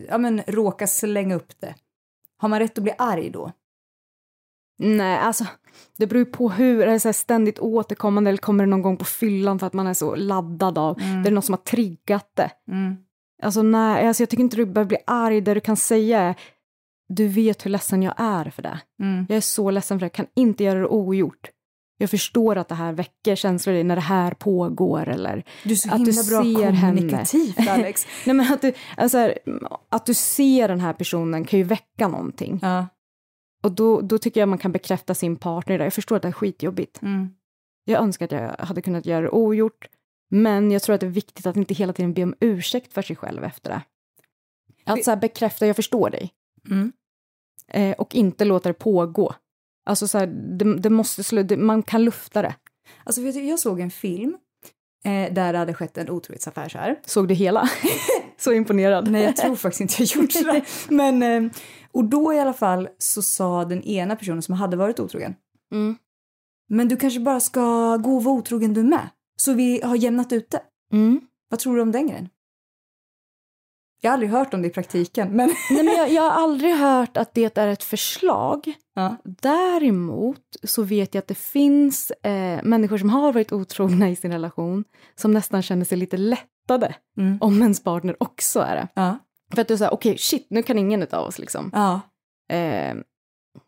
ja men råka slänga upp det. Har man rätt att bli arg då? Nej, alltså, det beror på hur, är det så ständigt återkommande eller kommer det någon gång på fyllan för att man är så laddad av, Mm. det är någon som har triggat det. Mm. Alltså nej, alltså jag tycker inte du behöver bli arg, det du kan säga är, du vet hur ledsen jag är för det. Mm. Jag är så ledsen för det, kan inte göra det ogjort. Jag förstår att det här väcker känslor i dig när det här pågår eller Du är så Att du bra ser henne. [LAUGHS] Alex. Nej, men att, du, alltså, här, att du ser den här personen kan ju väcka någonting. ja. Och då, då tycker jag man kan bekräfta sin partner. där. Jag förstår att det är skitjobbigt. Mm. Jag önskar att jag hade kunnat göra det ogjort. Men jag tror att det är viktigt att inte hela tiden be om ursäkt för sig själv efter det. Att så här, bekräfta, jag förstår dig. Mm. Eh, och inte låta det pågå. Alltså så här, det, det måste det, man kan lufta det. Alltså, jag såg en film eh, där det hade skett en otrohetsaffär så här. Såg du hela? [LAUGHS] så imponerad. Nej, jag tror faktiskt inte jag gjort sådär. [LAUGHS] Men, eh, och då i alla fall så sa den ena personen som hade varit otrogen. Mm. Men du kanske bara ska gå och vara otrogen du med. Så vi har jämnat ut det. Mm. Vad tror du om den grejen? Jag har aldrig hört om det i praktiken, men... [LAUGHS] Nej, men jag, jag har aldrig hört att det är ett förslag. Ja. Däremot så vet jag att det finns eh, människor som har varit otrogna i sin relation som nästan känner sig lite lättade Mm. om ens partner också är det. Ja. För att du säger okej shit nu kan ingen av oss liksom. Ja. Eh,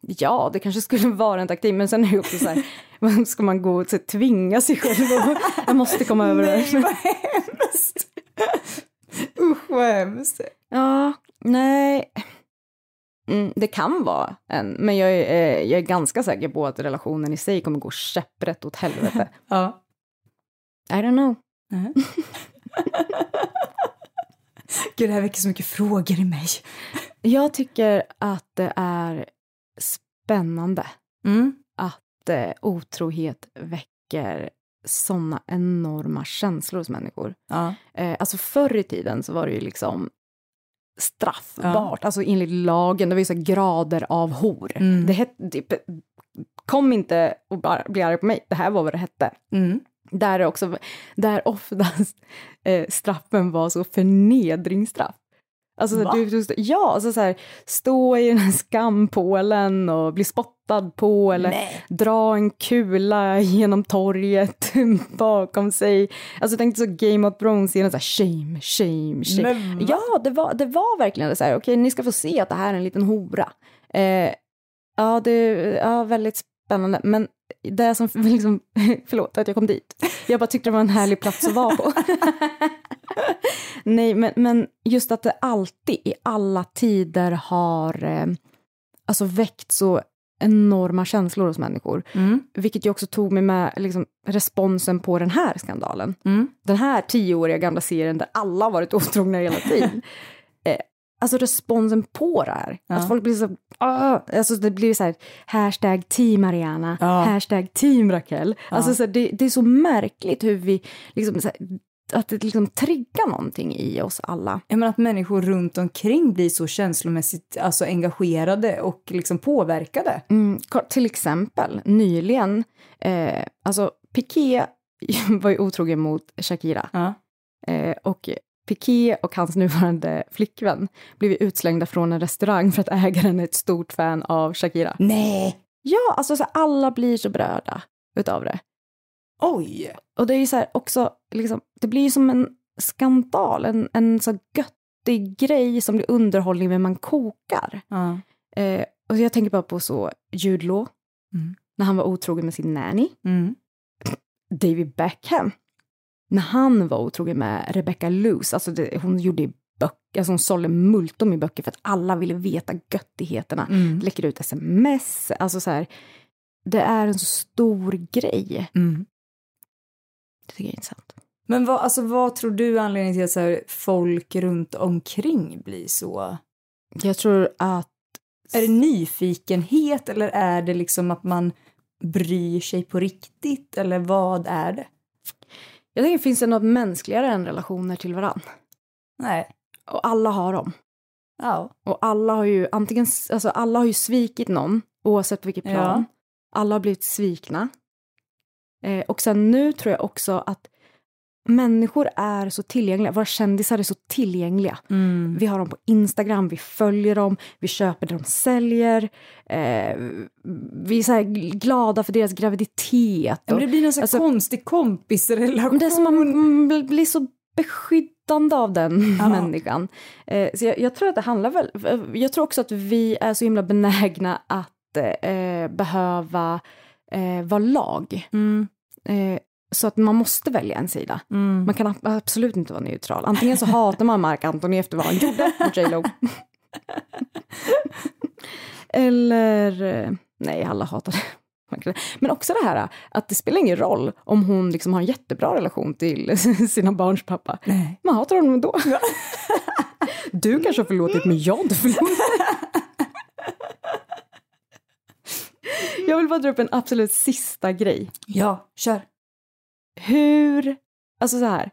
ja det kanske skulle [LAUGHS] vara en taktik men sen är det också så här, [LAUGHS] ska man gå och så, tvinga sig själv och jag måste komma över det Nej, här. vad hemskt! Usch, vad hemskt. Ja, nej. Mm, det kan vara en, men jag är, eh, jag är ganska säker på att relationen i sig kommer gå käpprätt åt helvete. [LAUGHS] Ja. I don't know. [LAUGHS] Gud, det här väcker så mycket frågor i mig. Jag tycker att det är spännande Mm. att eh, otrohet väcker såna enorma känslor hos människor. Ja. Eh, alltså förr i tiden så var det ju liksom straffbart, alltså enligt lagen, det var ju så grader av hor. Mm. Det hette, typ, kom inte och bara bli arg på mig, det här var vad det hette. Mm. Där, är också, där oftast eh, straffen var så förnedringsstraff. Alltså, så Va? du, du, ja, alltså så här, stå i den här skampålen och bli spottad på eller Nej. dra en kula genom torget [LAUGHS] bakom sig. Alltså tänk dig så Game of Thrones scenen så här shame, shame, shame. Men ja, det var, det var verkligen så här, okej, ni ska få se att det här är en liten hora. Eh, ja, det ja, väldigt spännande, men det som [LAUGHS] liksom, förlåt att jag kom dit. Jag bara tyckte det var en härlig plats att vara på. [LAUGHS] [LAUGHS] Nej, men, men just att det alltid i alla tider har eh, alltså väckt så enorma känslor hos människor. Mm. Vilket ju också tog mig med liksom, responsen på den här skandalen. Mm. Den här tioåriga gamla serien där alla har varit otrogna hela tiden. [LAUGHS] eh, alltså responsen på det här. Ja. Att folk blir så... Ah, alltså det blir så här, hashtag team Ariana, Ja. hashtag team Raquel. Alltså så här, det, det är så märkligt hur vi liksom, så här, att det liksom triggar någonting i oss alla. Jag menar att människor runt omkring blir så känslomässigt alltså, engagerade och liksom påverkade. Mm, till exempel nyligen, eh, alltså Piqué [LAUGHS] var ju otrogen mot Shakira. Ja. Eh, och Piqué och hans nuvarande flickvän blev utslängda från en restaurang för att ägaren är ett stort fan av Shakira. Nej! Ja, alltså så alla blir så berörda utav det. Oj! Och det är ju så här också, liksom, det blir ju som en skandal, en, en så göttig grej som blir underhållning när man kokar. Ja. Eh, och jag tänker bara på så Jude Law, Mm. när han var otrogen med sin nanny. Mm. David Beckham, när han var otrogen med Rebecca Luce, alltså det, hon gjorde böcker, alltså hon sålde multum i böcker för att alla ville veta göttigheterna. Mm. Läcker ut sms, alltså så här, det är en så stor grej. Mm. Det tycker jag är intressant. Men vad, alltså, vad tror du är anledningen till att så här, folk runt omkring blir så... Jag tror att Är det nyfikenhet eller är det liksom att man bryr sig på riktigt eller vad är det? jag tänker, finns det något mänskligare än relationer till varandra? Nej. Och alla har dem. Ja. Och alla har ju antingen, alltså alla har ju svikit någon, oavsett på vilket plan. Ja. Alla har blivit svikna. Eh, och sen nu tror jag också att människor är så tillgängliga, våra kändisar är så tillgängliga. Vi har dem på Instagram, vi följer dem, vi köper det de säljer. Eh, vi är så glada för deras graviditet. Men det blir sån Alltså- konstig kompisrelation. Det är som man man blir- blir så beskyddande av den Ja. människan. Eh, så jag, jag tror att det handlar väl... Jag tror också att vi är så himla benägna att eh, behöva eh, vara lag. Mm. Eh, så att man måste välja en sida. Mm. Man kan ab- absolut inte vara neutral. Antingen så hatar man Mark Antoni efter vad han gjorde mot J Lo. Eller, eh, nej alla hatar det. Men också det här att det spelar ingen roll om hon liksom har en jättebra relation till [LAUGHS] sina barns pappa. Nej. Man hatar honom ändå. Du kanske har förlåtit men jag har inte förlåtit. [LAUGHS] Jag vill bara dra upp en absolut sista grej. Ja, kör. Hur, alltså så här,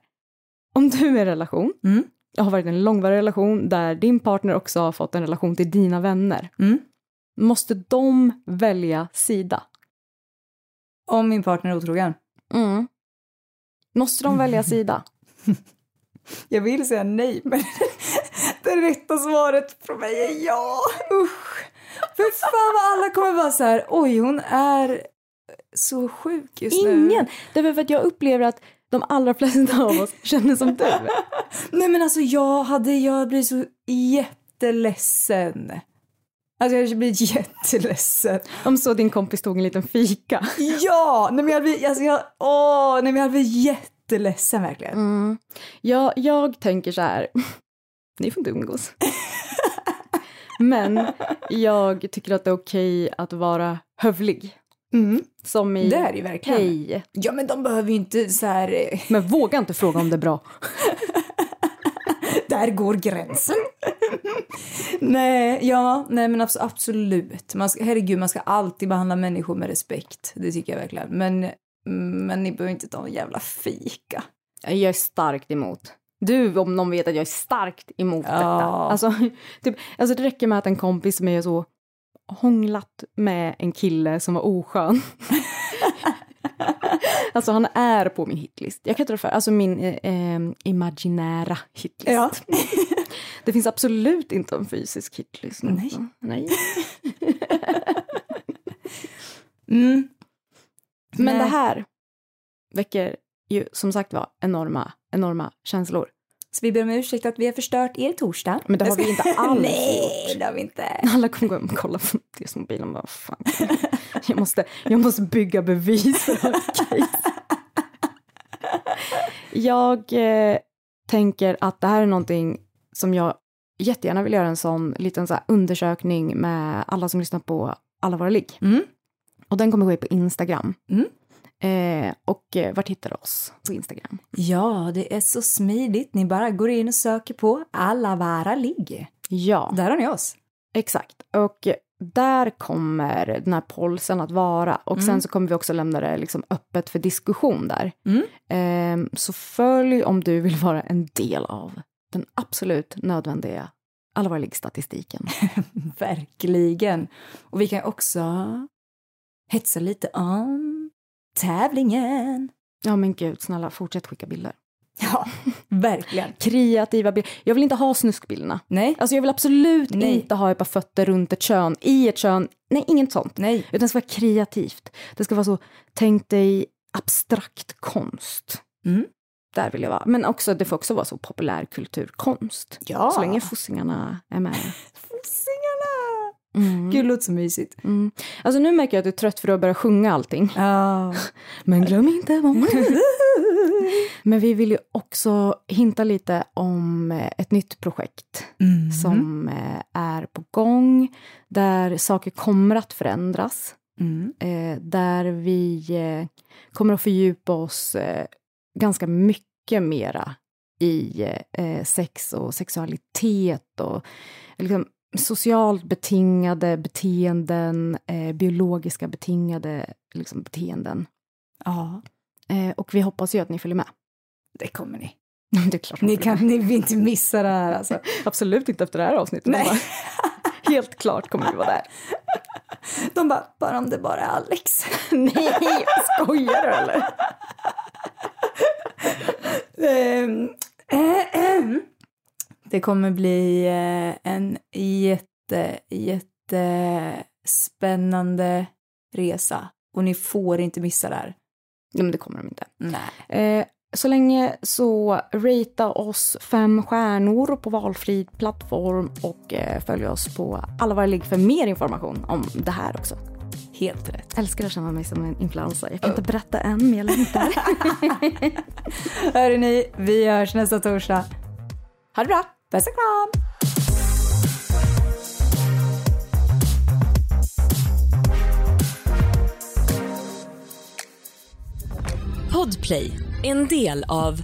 om du är i en relation, Mm. och har varit i en långvarig relation där din partner också har fått en relation till dina vänner, Mm. måste de välja sida? Om min partner är otrogen. Mm. Måste de välja [LAUGHS] sida? Jag vill säga nej, men [LAUGHS] det rätta svaret från mig är ja. Usch. För fan vad alla kommer vara så här, oj hon är så sjuk just nu. Ingen! Därför för att jag upplever att de allra flesta av oss känner som du. Nej men alltså jag hade, jag blir så jätteledsen. Alltså jag hade blivit jätteledsen. Om så din kompis tog en liten fika. Ja! Nej men jag blir, alltså jag, åh, nej men jag blir jätteledsen verkligen. Mm. Jag, jag tänker så här, [LAUGHS] ni får inte umgås. Men jag tycker att det är okej att vara hövlig. Mm. Som i Det är det verkligen. hej. Ja men de behöver ju inte så här, eh, [LAUGHS] Men våga inte fråga om det är bra. där går gränsen. [LAUGHS] nej, ja, nej men abs- absolut. Man ska, herregud, man ska alltid behandla människor med respekt. Det tycker jag verkligen. Men, men ni behöver inte ta en jävla fika. Jag är starkt emot. Du om någon vet att jag är starkt emot Ja. detta. Alltså, [LAUGHS] typ, alltså det räcker med att en kompis som är så hånglat med en kille som var oskön. [LAUGHS] alltså han är på min hitlist. Jag kan inte för, alltså min eh, eh, imaginära hitlist. Ja. [LAUGHS] Det finns absolut inte en fysisk hitlist. Nej. Nej. Mm. Men Nej. det här väcker ju som sagt var enorma, enorma känslor. Så vi ber om ursäkt att vi har förstört er torsdag. Men det har vi inte [LAUGHS] alls Nej, det har vi inte. [LAUGHS] Alla kommer gå hem och kolla på det som mobilen. Bara, fan. Jag, måste, jag måste bygga bevis för. Jag eh, tänker att det här är någonting som jag jättegärna vill göra en sån liten så undersökning med alla som lyssnar på alla våra ligg. Mm. Och den kommer gå ut på Instagram. Mm. Eh, och eh, vart hittar du oss på Instagram? Ja, det är så smidigt. Ni bara går in och söker på alla vara ligg. Ja. Där har ni oss. Exakt. Och där kommer den här polsen att vara. Och sen så kommer vi också lämna det liksom öppet för diskussion där. Mm. Ehm, så följ om du vill vara en del av den absolut nödvändiga allvarlig statistiken. [LAUGHS] Verkligen. Och vi kan också hetsa lite om tävlingen. Ja men gud, snälla fortsätt skicka bilder. [LAUGHS] Ja, verkligen. [LAUGHS] Kreativa bilder. Jag vill inte ha snuskbilderna. Nej, Alltså jag vill absolut Nej. inte ha ett par fötter runt ett kön, i ett kön. Nej, inget sånt. nej. Utan det ska vara kreativt. Det ska vara så, tänk dig abstrakt konst. Mm. Där vill jag vara. Men också, det får också vara så populärkulturkonst. Ja. Så länge fossingarna är med. [LAUGHS] Fossingarna! Mm. Gud, det låter så mysigt. Mm. Alltså nu märker jag att du är trött för att börja sjunga allting. Ja. [LAUGHS] Men glöm inte vad man [LAUGHS] Men vi vill ju också hinta lite om eh, ett nytt projekt Mm. som eh, är på gång, där saker kommer att förändras. Mm. eh, där vi kommer att fördjupa oss ganska mycket mera i sex och sexualitet och liksom, socialt betingade beteenden, eh, biologiska betingade liksom, beteenden. Ja, Eh, och vi hoppas ju att ni följer med. det kommer ni. [LAUGHS] det är klart Ni kan ni vill inte missa det här alltså. [LAUGHS] Absolut inte efter det här avsnittet. Nej. Bara, [LAUGHS] Helt klart kommer vi vara där. De bara, bara om det bara är Alex. Nej, skojar du eller? Ehm, Det kommer bli eh, en jätte, jättespännande resa och ni får inte missa det här. Nej, men det kommer de inte. Nej. Eh, så länge så ratea oss fem stjärnor på valfri plattform och eh, följ oss på alla våra ligg för mer information om det här också. Helt rätt. Älskar att känna mig som en influencer. Jag kan inte berätta än, men jag längtar. [LAUGHS] Hörrni, ni, vi hörs nästa torsdag. Ha det bra. Puss och kram! Podplay, en del av